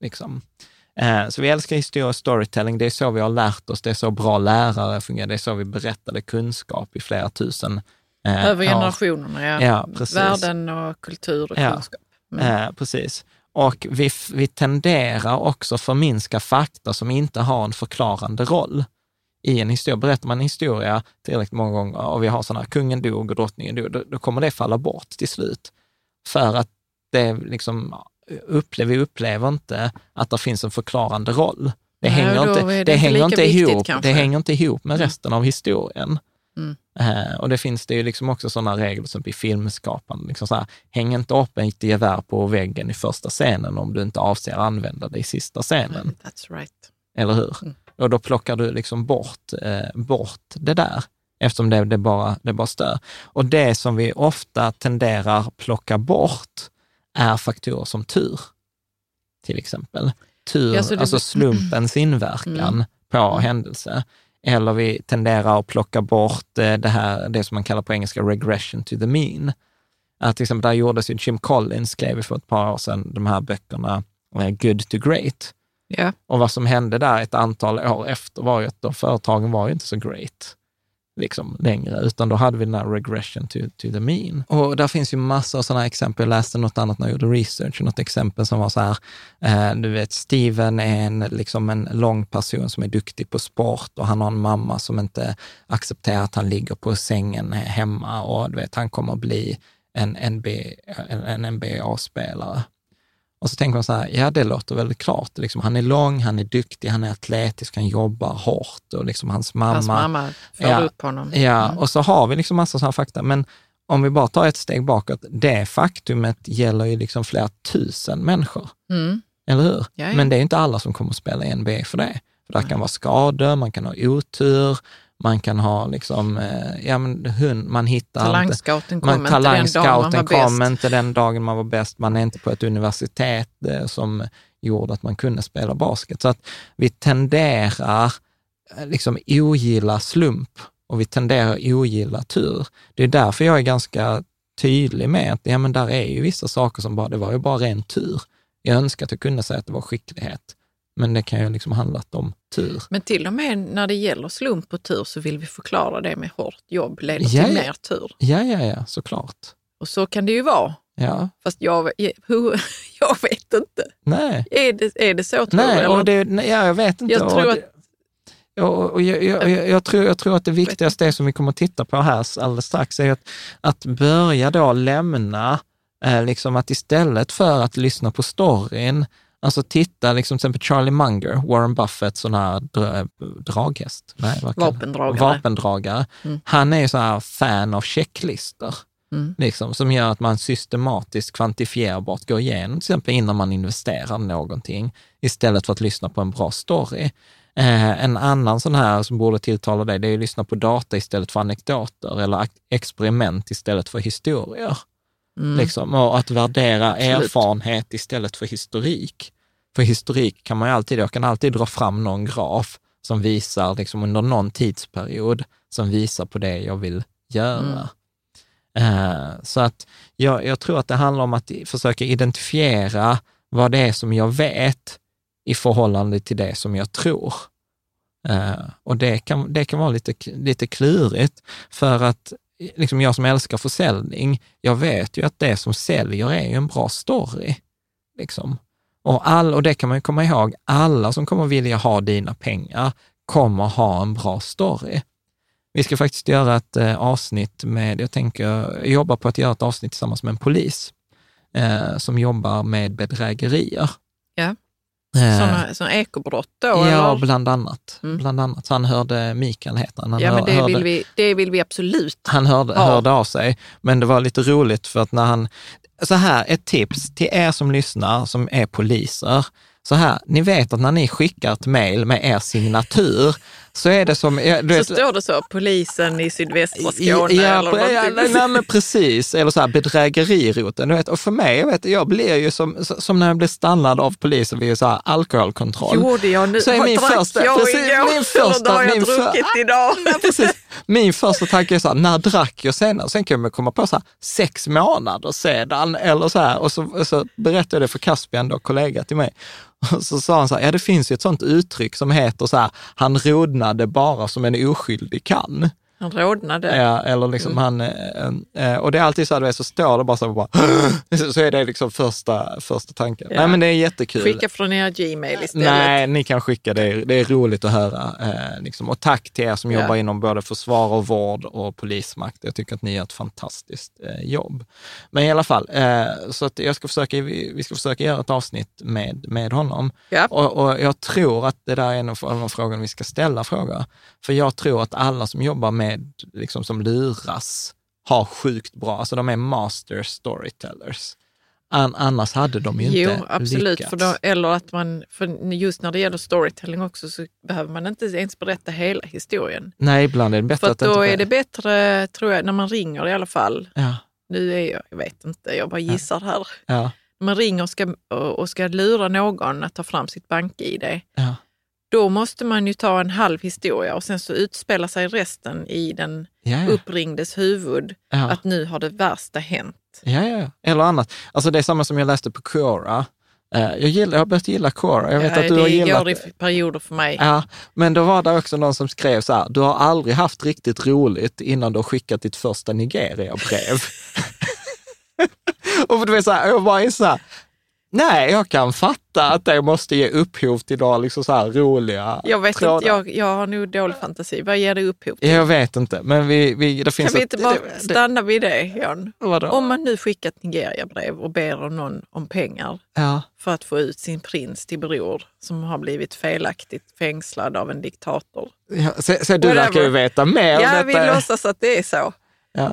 Liksom. Eh, så vi älskar historisk storytelling. Det är så vi har lärt oss. Det är så bra lärare fungerar. Det är så vi berättade kunskap i flera tusen eh, Över generationerna, ja. ja precis. Världen och kultur och ja. kunskap. Mm. Eh, precis. Och vi, vi tenderar också förminska fakta som inte har en förklarande roll. I en historia, berättar man en historia tillräckligt många gånger och vi har sådana här, kungen dog och drottningen dog, då, då kommer det falla bort till slut. För att det liksom upplever, vi upplever inte att det finns en förklarande roll. Det, Nej, hänger, inte, det, det hänger inte, ihop, det hänger inte ihop med mm. resten av historien. Mm. Uh, och det finns det ju liksom också sådana regler som i filmskapande. Liksom så här, häng inte upp ett gevär på väggen i första scenen om du inte avser att använda det i sista scenen. That's right. Eller hur? Mm. Och då plockar du liksom bort, uh, bort det där, eftersom det, det, bara, det bara stör. Och det som vi ofta tenderar plocka bort, är faktorer som tur, till exempel. Tur, ja, det... alltså slumpens inverkan mm. på mm. händelse. Eller vi tenderar att plocka bort eh, det här, det som man kallar på engelska regression to the mean. Att till exempel, där gjordes ju Jim Collins, skrev för ett par år sedan, de här böckerna eh, Good to Great. Yeah. Och vad som hände där ett antal år efter var ju att de företagen var ju inte så great liksom längre, utan då hade vi den här regression to, to the mean. Och där finns ju massor av sådana exempel. Jag läste något annat när jag gjorde research, något exempel som var så här, eh, du vet, Steven är en, liksom en lång person som är duktig på sport och han har en mamma som inte accepterar att han ligger på sängen hemma och du vet, han kommer att bli en, NBA, en, en NBA-spelare. Och så tänker man så här, ja det låter väldigt klart. Liksom, han är lång, han är duktig, han är atletisk, han jobbar hårt och liksom hans mamma... Hans mamma får ja, upp honom. Ja, mm. och så har vi liksom massa sådana fakta. Men om vi bara tar ett steg bakåt, det faktumet gäller ju liksom flera tusen människor. Mm. Eller hur? Jaja. Men det är inte alla som kommer att spela i NBA för det. För det kan vara skador, man kan ha otur, man kan ha liksom, eh, ja men hund, man hittar Talangscouten kom, inte, talangscouten kom inte den dagen man var bäst. Man är inte på ett universitet eh, som gjorde att man kunde spela basket. Så att vi tenderar eh, liksom ogilla slump och vi tenderar ogilla tur. Det är därför jag är ganska tydlig med att ja, men där är ju vissa saker som bara, det var ju bara ren tur. Jag önskar att jag kunde säga att det var skicklighet. Men det kan ju liksom handlat om tur. Men till och med när det gäller slump och tur så vill vi förklara det med hårt jobb leder ja, till mer tur. Ja, ja, ja, såklart. Och så kan det ju vara. Ja. Fast jag, jag vet inte. Nej. Är det, är det så? Tror nej, och det, nej, ja, jag vet inte. Jag tror, att, och, och jag, jag, jag, jag, tror, jag tror att det viktigaste är som vi kommer att titta på här alldeles strax, är att, att börja då lämna, eh, liksom att istället för att lyssna på storyn, Alltså titta, liksom till exempel Charlie Munger, Warren Buffett, sån här draghäst. Nej, vapendragare. Vapendragare. Mm. Han är ju så här fan av checklistor. Mm. Liksom, som gör att man systematiskt kvantifierbart går igenom, till exempel innan man investerar någonting, istället för att lyssna på en bra story. Eh, en annan sån här som borde tilltala dig, det är att lyssna på data istället för anekdoter eller experiment istället för historier. Mm. Liksom, och att värdera Absolut. erfarenhet istället för historik. För historik kan man ju alltid, jag kan alltid dra fram någon graf som visar liksom under någon tidsperiod, som visar på det jag vill göra. Mm. Uh, så att jag, jag tror att det handlar om att försöka identifiera vad det är som jag vet i förhållande till det som jag tror. Uh, och det kan, det kan vara lite, lite klurigt, för att liksom jag som älskar försäljning, jag vet ju att det som säljer är ju en bra story. Liksom. Och, all, och det kan man ju komma ihåg, alla som kommer vilja ha dina pengar kommer ha en bra story. Vi ska faktiskt göra ett eh, avsnitt med, jag tänker jobba på att göra ett avsnitt tillsammans med en polis eh, som jobbar med bedrägerier. Ja. Sådana, sådana ekobrott då? Ja, eller? bland annat. Mm. Bland annat. Så han hörde, Mikael heter han. han ja, men det, hörde, vill vi, det vill vi absolut Han hörde, ja. hörde av sig, men det var lite roligt för att när han... Så här, ett tips till er som lyssnar, som är poliser. Så här, ni vet att när ni skickar ett mejl med er signatur, så är det som... Du så vet, står det så, polisen i sydvästra Skåne ja, eller ja, nej, nej, men precis, eller så här bedrägeriroten. Du vet, och för mig, jag, vet, jag blir ju som, som när jag blir stannad av polisen vid så här alkoholkontroll. Gjorde jag nu? Så är min första, jag precis, igår? Min första, har jag min druckit för, idag? Ja, precis. Min första tanke är så här, när drack jag senast? Sen kan jag komma på så här, sex månader sedan eller så här. Och så, så berättade jag det för Caspian, då, kollega till mig. Och så sa han så här, ja det finns ju ett sånt uttryck som heter så här, han rodnade bara som en oskyldig kan. Han rodnade. Ja, eller liksom mm. han, eh, eh, och det är alltid så att så står det bara så, bara, så är det liksom första, första tanken. Ja. Nej men det är jättekul. Skicka från er Gmail istället. Nej, ni kan skicka det. Det är roligt att höra. Eh, liksom. Och tack till er som ja. jobbar inom både försvar och vård och polismakt. Jag tycker att ni gör ett fantastiskt eh, jobb. Men i alla fall, eh, så att jag ska försöka, vi ska försöka göra ett avsnitt med, med honom. Ja. Och, och jag tror att det där är en av de frågorna vi ska ställa frågor. För jag tror att alla som jobbar med med, liksom som luras, har sjukt bra, alltså de är master storytellers. An, annars hade de ju inte jo, absolut, lyckats. För då, eller att man, för just när det gäller storytelling också så behöver man inte ens berätta hela historien. Nej, ibland är det bättre för att, att då är det bättre, tror jag, när man ringer i alla fall. Ja. Nu är jag, jag vet inte, jag bara gissar här. Ja. Man ringer och ska, och ska lura någon att ta fram sitt bank-id. Ja då måste man ju ta en halv historia och sen så utspelar sig resten i den ja, uppringdes huvud. Ja. Att nu har det värsta hänt. Ja, ja, eller annat. Alltså det är samma som jag läste på Quora. Eh, jag, gillar, jag har börjat gilla Quora. Jag vet ja, att du det har gillat... går i perioder för mig. Ja, men då var det också någon som skrev så här, du har aldrig haft riktigt roligt innan du har skickat ditt första Nigeria-brev. och du vet, så här, jag bara är så här, Nej, jag kan fatta att det måste ge upphov till några liksom så här roliga Jag vet trådar. inte, jag, jag har nog dålig fantasi. Vad ger det upphov till? Jag vet inte, men vi, vi, det finns Kan vi inte bara det, stanna vid det, Jan? Vadå? Om man nu skickar ett Nigeria-brev och ber någon om pengar ja. för att få ut sin prins till bror som har blivit felaktigt fängslad av en diktator. Ja, så, så du verkar ju veta mer Ja, vi låtsas att det är så. Ja.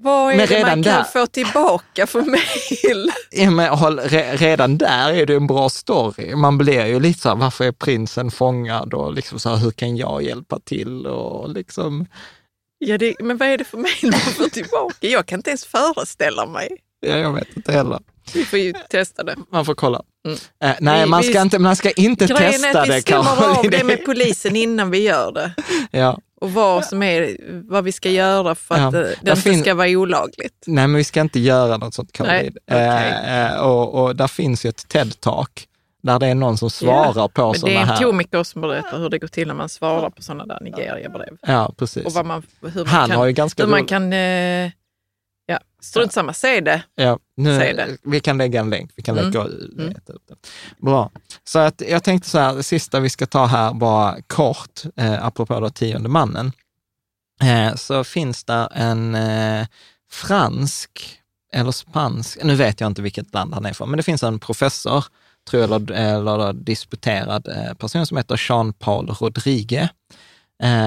Vad är men det man kan där, få tillbaka för mejl? Ja, men redan där är det en bra story. Man blir ju lite så här, varför är prinsen fångad och liksom så här, hur kan jag hjälpa till och liksom. Ja, det, men vad är det för mejl man får tillbaka? Jag kan inte ens föreställa mig. Ja, jag vet inte heller. Vi får ju testa det. Man får kolla. Mm. Äh, nej, vi, man, ska vi, inte, man ska inte testa det. Grejen är att vi stämmer av det med polisen innan vi gör det. Ja och vad, som är, vad vi ska göra för att ja, det inte ska vara olagligt. Nej, men vi ska inte göra något sånt covid. Okay. Eh, eh, och, och där finns ju ett TED-talk där det är någon som svarar ja, på sådana här... Det är en komiker som berättar hur det går till när man svarar på sådana där Nigeria-brev. Ja, precis. Och man, hur man Han kan, har ju ganska hur man kan eh, strunt samma, säg det. Ja, nu, säg det. Vi kan lägga en länk, vi kan mm. lägga mm. det. Bra. Så att jag tänkte så här, det sista vi ska ta här bara kort, eh, apropå då tionde mannen, eh, så finns det en eh, fransk eller spansk, nu vet jag inte vilket land han är från, men det finns en professor, tror jag, eller, eller disputerad eh, person som heter Jean-Paul Rodrigue,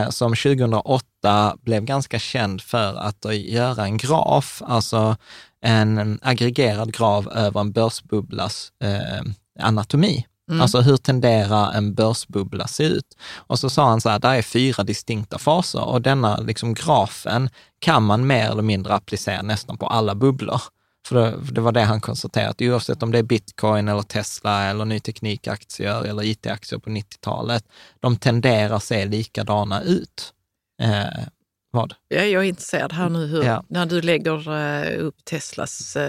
som 2008 blev ganska känd för att göra en graf, alltså en aggregerad graf över en börsbubblas eh, anatomi. Mm. Alltså hur tenderar en börsbubbla se ut? Och så sa han så här, där är fyra distinkta faser och denna liksom grafen kan man mer eller mindre applicera nästan på alla bubblor. För det, det var det han konstaterat, oavsett om det är bitcoin eller Tesla eller ny teknikaktier eller it-aktier på 90-talet, de tenderar att se likadana ut. Eh, vad? Ja, jag är intresserad här nu hur, ja. när du lägger uh, upp Teslas uh,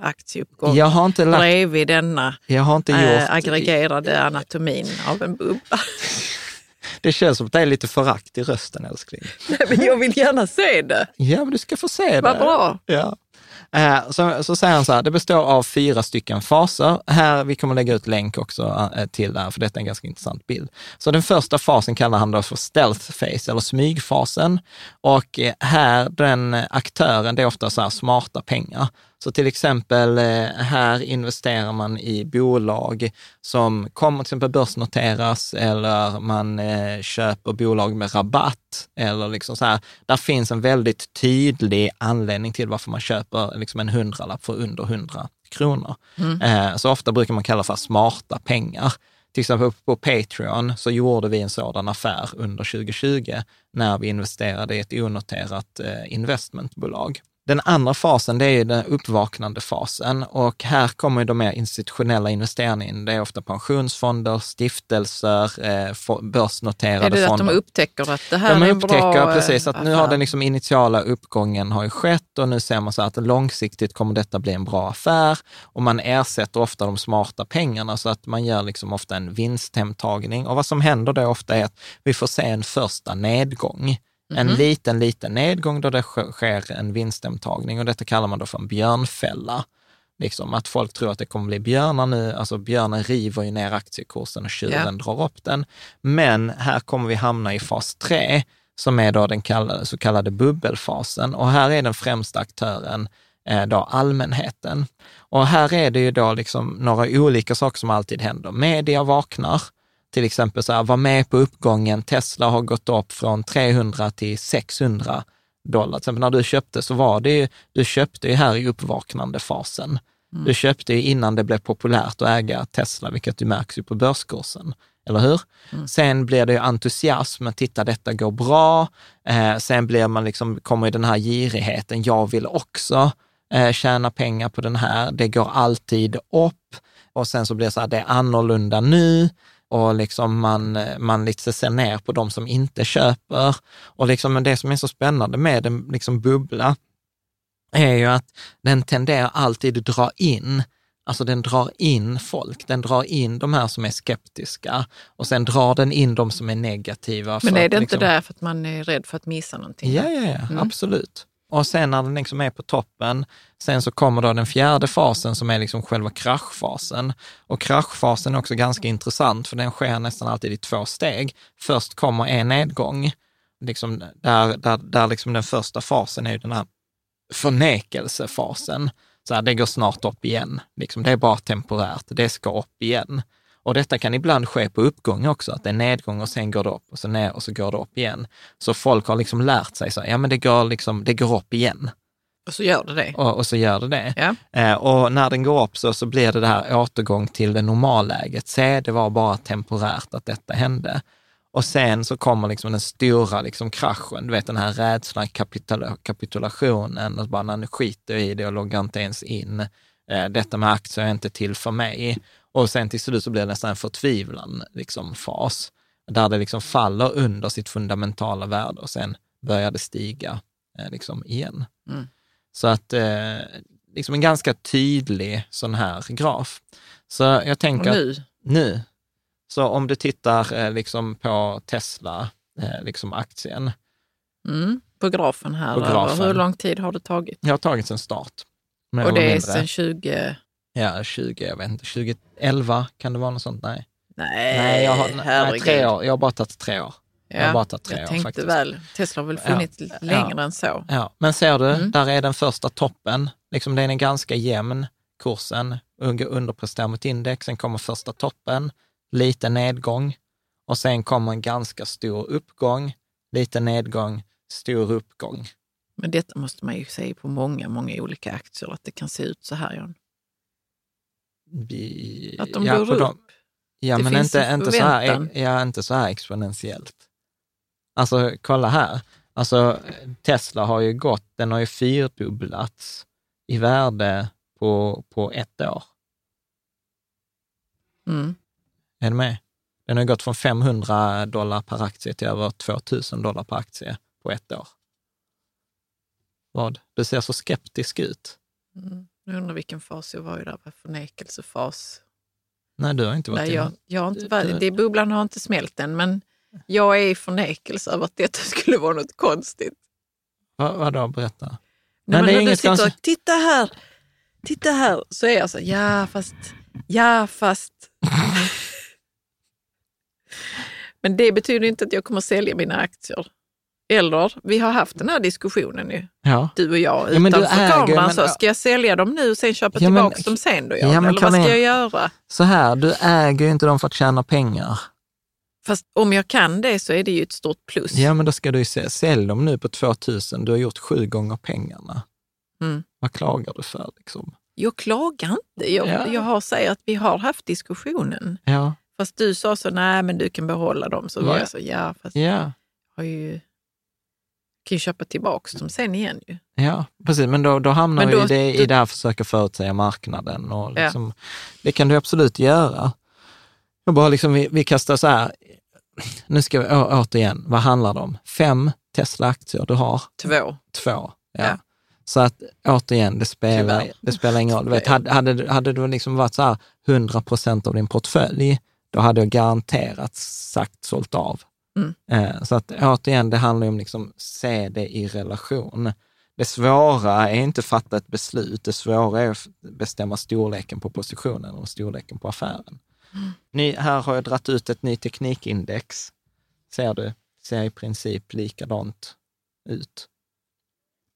aktieuppgång jag har inte lagt, bredvid denna jag har inte uh, gjort, aggregerade anatomin av en bubbla. Det känns som att det är lite förakt i rösten älskling. Nej, men jag vill gärna se det. Ja, men du ska få se det. Vad bra. Ja. Eh, så, så säger han så här, det består av fyra stycken faser. Här, vi kommer lägga ut länk också eh, till det här, för detta är en ganska intressant bild. Så den första fasen kallar han då för stealth phase, eller smygfasen. Och eh, här, den aktören, det är ofta så här smarta pengar. Så till exempel här investerar man i bolag som kommer till exempel börsnoteras eller man köper bolag med rabatt eller liksom så här. Där finns en väldigt tydlig anledning till varför man köper liksom en hundralapp för under hundra kronor. Mm. Eh, så ofta brukar man kalla för smarta pengar. Till exempel på Patreon så gjorde vi en sådan affär under 2020 när vi investerade i ett onoterat eh, investmentbolag. Den andra fasen, det är den uppvaknande fasen och här kommer de mer institutionella investerarna in. Det är ofta pensionsfonder, stiftelser, eh, börsnoterade fonder. Är det fonder. att de upptäcker att det här de är en upptäcker, bra precis, att nu har den liksom initiala uppgången har ju skett och nu ser man så att långsiktigt kommer detta bli en bra affär och man ersätter ofta de smarta pengarna så att man gör liksom ofta en vinsthemtagning. Och vad som händer då ofta är att vi får se en första nedgång. En mm. liten, liten nedgång då det sker en vinsthemtagning och detta kallar man då för en björnfälla. Liksom att folk tror att det kommer bli björnar nu, alltså björnen river ju ner aktiekursen och tjuren yeah. drar upp den. Men här kommer vi hamna i fas 3, som är då den kallade, så kallade bubbelfasen. Och här är den främsta aktören eh, då allmänheten. Och här är det ju då liksom några olika saker som alltid händer. Media vaknar, till exempel så här, var med på uppgången, Tesla har gått upp från 300 till 600 dollar. Till exempel när du köpte så var det ju, du köpte ju här i uppvaknande fasen. Mm. Du köpte ju innan det blev populärt att äga Tesla, vilket du märks ju på börskursen. Eller hur? Mm. Sen blir det ju entusiasm, titta detta går bra. Eh, sen blir man liksom, kommer den här girigheten, jag vill också eh, tjäna pengar på den här. Det går alltid upp. Och sen så blir det så här, det är annorlunda nu och liksom man, man lite ser ner på de som inte köper. Och liksom det som är så spännande med en liksom bubbla är ju att den tenderar alltid att dra in Alltså den drar in folk, den drar in de här som är skeptiska och sen drar den in de som är negativa. Men är det att, inte liksom... därför att man är rädd för att missa någonting? Ja, ja, ja mm. absolut. Och sen när den liksom är på toppen, sen så kommer då den fjärde fasen som är liksom själva kraschfasen. Och kraschfasen är också ganska intressant för den sker nästan alltid i två steg. Först kommer en nedgång, liksom där, där, där liksom den första fasen är den här förnekelsefasen. Så här, det går snart upp igen. Liksom, det är bara temporärt, det ska upp igen. Och detta kan ibland ske på uppgång också, att det är nedgång och sen går det upp och så ner och så går det upp igen. Så folk har liksom lärt sig så, ja men det går, liksom, det går upp igen. Och så gör det det. Och, och så gör det det. Ja. Eh, och när den går upp så, så blir det det här återgång till det normalläget. Se, det var bara temporärt att detta hände. Och sen så kommer liksom den stora liksom kraschen, du vet den här rädslan, kapitula kapitulationen, och bara nu skiter i det och loggar inte ens in. Eh, detta med aktier är inte till för mig. Och sen till slut så blir det nästan en förtvivlan liksom, fas, där det liksom faller under sitt fundamentala värde och sen börjar det stiga eh, liksom, igen. Mm. Så att eh, liksom en ganska tydlig sån här graf. Så jag tänker... Och nu? Att, nu. Så om du tittar eh, liksom på Tesla, eh, liksom aktien. Mm, på grafen här. På grafen. Hur lång tid har det tagit? Det har tagit sen start. Och det är sedan 20... Ja, 20, jag vet inte, 2011 kan det vara något sånt? Nej. Nej, nej, jag har, nej, tre år. Jag har bara tagit tre år. Ja, jag har bara tagit tre jag år tänkte faktiskt. väl, Tesla har väl funnits ja, längre ja, än så. Ja, men ser du, mm. där är den första toppen. Liksom den är ganska jämn. kursen, underpresterar mot index, sen kommer första toppen, lite nedgång och sen kommer en ganska stor uppgång, lite nedgång, stor uppgång. Men detta måste man ju se på många, många olika aktier, att det kan se ut så här, John. Vi, att de ja, går upp? De, ja, det men inte, inte, så här, ja, inte så här exponentiellt. Alltså, kolla här. Alltså, Tesla har ju gått, den har ju fyrdubblats i värde på, på ett år. Mm. Är du med? Den har gått från 500 dollar per aktie till över 2000 dollar per aktie på ett år. Vad? Du ser så skeptisk ut. Mm. Jag undrar vilken fas jag var i där, förnekelsefas. Nej, du har inte varit Nej, jag, jag har inte varit, det Bubblan har inte smält än, men jag är i förnekelse över att detta skulle vara något konstigt. Vad, vadå, berätta. Nej, men när du sitter och, titta här, titta här, så är jag så, ja fast, ja fast. men det betyder inte att jag kommer sälja mina aktier. Eller, vi har haft den här diskussionen ju, ja. du och jag, ja, utanför kameran. Så, ska jag sälja dem nu och sen köpa ja, tillbaka dem sen då? Ja, Eller vad ska jag göra? Så här, du äger ju inte dem för att tjäna pengar. Fast om jag kan det så är det ju ett stort plus. Ja, men då ska du ju säga, sälj dem nu på 2000, du har gjort sju gånger pengarna. Mm. Vad klagar du för? Liksom? Jag klagar inte. Jag, ja. jag har sagt att vi har haft diskussionen. Ja. Fast du sa så, nej men du kan behålla dem. Så ja. var jag så, ja fast ja. har ju kan ju köpa tillbaka dem sen igen ju. Ja, precis, men då, då hamnar men då, vi det, i det här försöka förutsäga marknaden. Och liksom, ja. Det kan du absolut göra. Och bara liksom, vi, vi kastar så här, nu ska vi å, återigen, vad handlar det om? Fem Tesla-aktier du har? Två. Två, ja. ja. Så att återigen, det spelar, det spelar ingen roll. Du vet, hade, hade, hade det liksom varit så här 100 procent av din portfölj, då hade jag garanterat sagt sålt av. Mm. Eh, så att återigen, det handlar om liksom se det i relation. Det svåra är inte att fatta ett beslut, det svåra är att bestämma storleken på positionen och storleken på affären. Mm. Ny, här har jag dratt ut ett ny teknikindex. Ser du? Ser i princip likadant ut.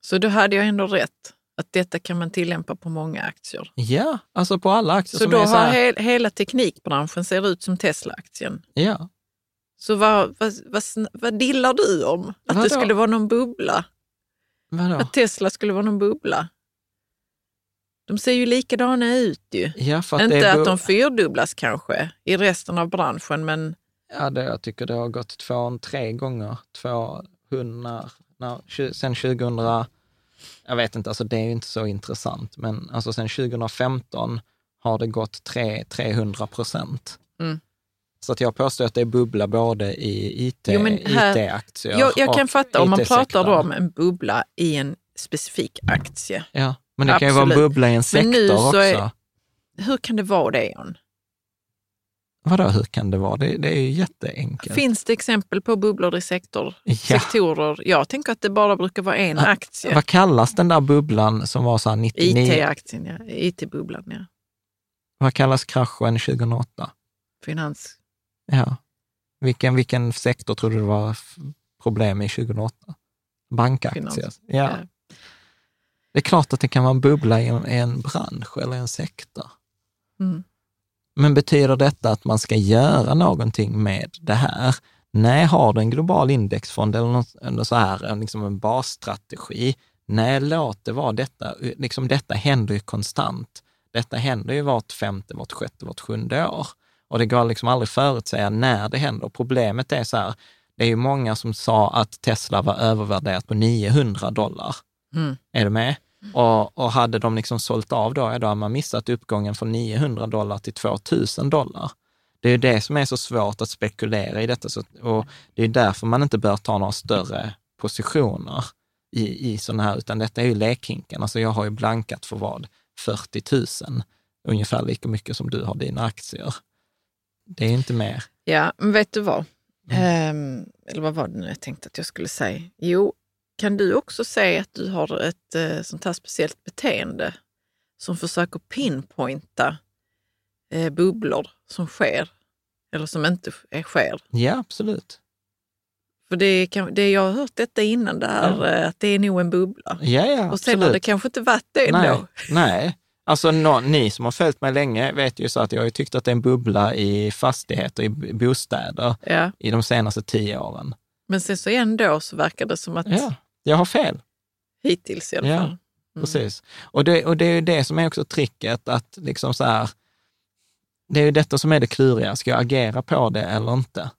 Så då hade jag ändå rätt, att detta kan man tillämpa på många aktier? Ja, alltså på alla aktier. Så då har så he hela teknikbranschen ser ut som Tesla-aktien? Ja. Så vad, vad, vad, vad dillar du om? Att Vadå? det skulle vara någon bubbla? Vadå? Att Tesla skulle vara någon bubbla? De ser ju likadana ut ju. Ja, Inte att de fyrdubblas kanske i resten av branschen, men... Ja, det, jag tycker det har gått två, tre gånger. 200, när, sen 2000, jag vet inte, alltså det är ju inte så intressant, men alltså sen 2015 har det gått tre, 300 procent. Mm. Så att jag påstår att det är bubbla både i IT, IT-aktier Jag, jag kan fatta om man pratar då om en bubbla i en specifik aktie. Ja, men det Absolut. kan ju vara en bubbla i en sektor också. Är, hur kan det vara det, John? Vadå, hur kan det vara? Det, det, är ju jätteenkelt. Finns det exempel på bubblor i sektor, ja. sektorer? Jag tänker att det bara brukar vara en ja. aktie. Vad kallas den där bubblan som var så här 99? IT-aktien, ja. IT-bubblan, ja. Vad kallas kraschen 2008? Finans. Ja. Vilken, vilken sektor tror du det var problem i 2008? Bankaktier? Finans. Ja. ja. Det är klart att det kan vara en bubbla i en, i en bransch eller en sektor. Mm. Men betyder detta att man ska göra någonting med det här? Nej, har du en global indexfond eller, något, eller så här, liksom en basstrategi, nej, låt det vara detta. Liksom detta händer ju konstant. Detta händer ju vart femte, vart sjätte, vart sjunde år. Och det går liksom aldrig förutsäga när det händer. Problemet är så här, det är ju många som sa att Tesla var övervärderat på 900 dollar. Mm. Är du med? Och, och hade de liksom sålt av då, då har man missat uppgången från 900 dollar till 2000 dollar. Det är det som är så svårt att spekulera i detta. Så, och det är därför man inte bör ta några större positioner i, i sådana här, utan detta är ju lekhinken. Alltså jag har ju blankat för vad? 40 000, ungefär lika mycket som du har dina aktier. Det är inte mer. Ja, men vet du vad? Mm. Um, eller vad var det nu jag tänkte att jag skulle säga? Jo, kan du också säga att du har ett eh, sånt här speciellt beteende som försöker pinpointa eh, bubblor som sker eller som inte sker? Ja, absolut. För det, kan, det jag har hört detta innan, det här, ja. Eh, att det är nog en bubbla. Ja, ja, Och sen har det kanske inte varit det nej, ändå. Nej, Alltså no, ni som har följt mig länge vet ju så att jag har tyckt att det är en bubbla i fastigheter, i bostäder, ja. i de senaste tio åren. Men sen så ändå så verkar det som att... Ja, jag har fel. Hittills i alla fall. Ja, mm. precis. Och det, och det är ju det som är också tricket, att liksom så här, det är ju detta som är det kluriga, ska jag agera på det eller inte?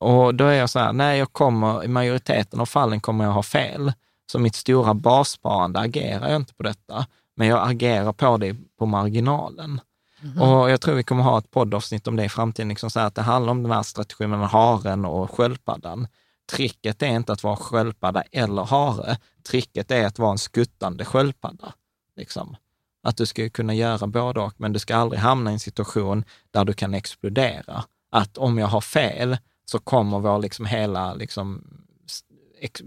Och då är jag så här, nej, jag kommer, i majoriteten av fallen kommer jag ha fel. Så mitt stora bassparande agerar jag inte på detta, men jag agerar på det på marginalen. Mm. Och jag tror vi kommer ha ett poddavsnitt om det i framtiden, liksom så att det handlar om den här strategin mellan haren och sköldpaddan. Tricket är inte att vara sköldpadda eller hare. Tricket är att vara en skuttande sköldpadda. Liksom. Att du ska kunna göra både och, men du ska aldrig hamna i en situation där du kan explodera. Att om jag har fel så kommer vår liksom hela liksom,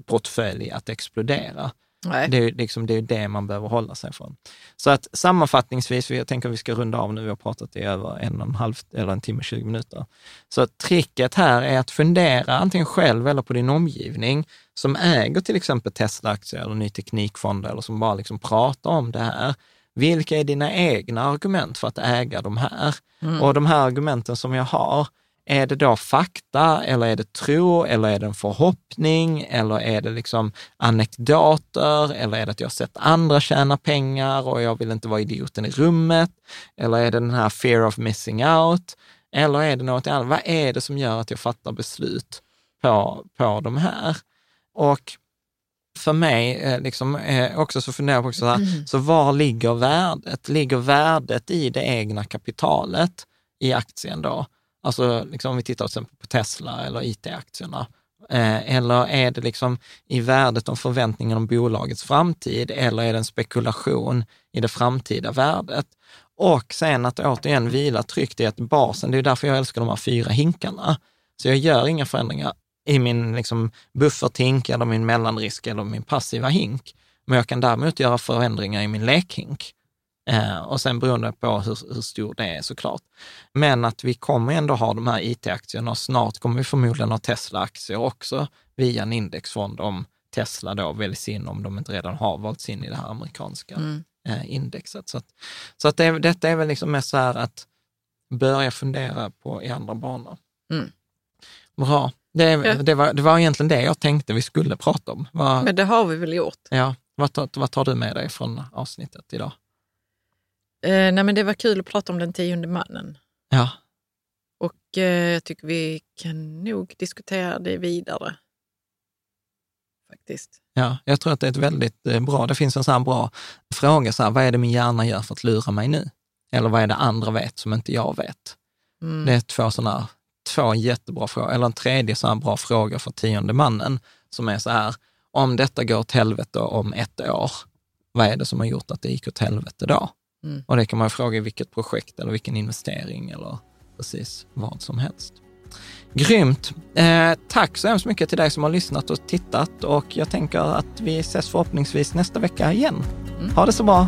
portfölj att explodera. Nej. Det, är, liksom, det är det man behöver hålla sig från. Så att sammanfattningsvis, jag tänker att vi ska runda av nu, vi har pratat i över en och en halv, eller en timme, 20 minuter. Så tricket här är att fundera antingen själv eller på din omgivning som äger till exempel Tesla-aktier eller ny teknikfonder eller som bara liksom pratar om det här. Vilka är dina egna argument för att äga de här? Mm. Och de här argumenten som jag har, är det då fakta eller är det tro eller är det en förhoppning eller är det liksom anekdoter eller är det att jag har sett andra tjäna pengar och jag vill inte vara idioten i rummet? Eller är det den här fear of missing out? Eller är det något annat? Vad är det som gör att jag fattar beslut på, på de här? Och för mig, eh, liksom, eh, också så funderar jag på också så, här, mm. så var ligger värdet? Ligger värdet i det egna kapitalet i aktien då? Alltså liksom om vi tittar till exempel på Tesla eller IT-aktierna. Eh, eller är det liksom i värdet om förväntningen om bolagets framtid eller är det en spekulation i det framtida värdet? Och sen att återigen vila tryggt i att basen, det är därför jag älskar de här fyra hinkarna. Så jag gör inga förändringar i min liksom, bufferthink eller min mellanrisk eller min passiva hink. Men jag kan däremot göra förändringar i min lekhink. Eh, och sen beroende på hur, hur stor det är såklart. Men att vi kommer ändå ha de här IT-aktierna och snart kommer vi förmodligen ha Tesla-aktier också via en indexfond om Tesla då väljs in, om de inte redan har valts in i det här amerikanska mm. eh, indexet. Så, att, så att det, detta är väl liksom mest så här att börja fundera på i andra banor. Mm. Bra. Det, ja. det, var, det var egentligen det jag tänkte vi skulle prata om. Var, Men det har vi väl gjort? Ja. Vad tar, vad tar du med dig från avsnittet idag? Eh, nej men det var kul att prata om den tionde mannen. Ja. Och eh, jag tycker vi kan nog diskutera det vidare. Faktiskt. Ja, jag tror att det är ett väldigt eh, bra, det finns en sån här bra fråga, så här, vad är det min hjärna gör för att lura mig nu? Eller vad är det andra vet som inte jag vet? Mm. Det är två sådana, två jättebra frågor, eller en tredje sån här bra fråga för tionde mannen, som är så här, om detta går åt helvete om ett år, vad är det som har gjort att det gick åt helvete då? Mm. Och det kan man fråga i vilket projekt eller vilken investering eller precis vad som helst. Grymt! Eh, tack så hemskt mycket till dig som har lyssnat och tittat och jag tänker att vi ses förhoppningsvis nästa vecka igen. Mm. Ha det så bra!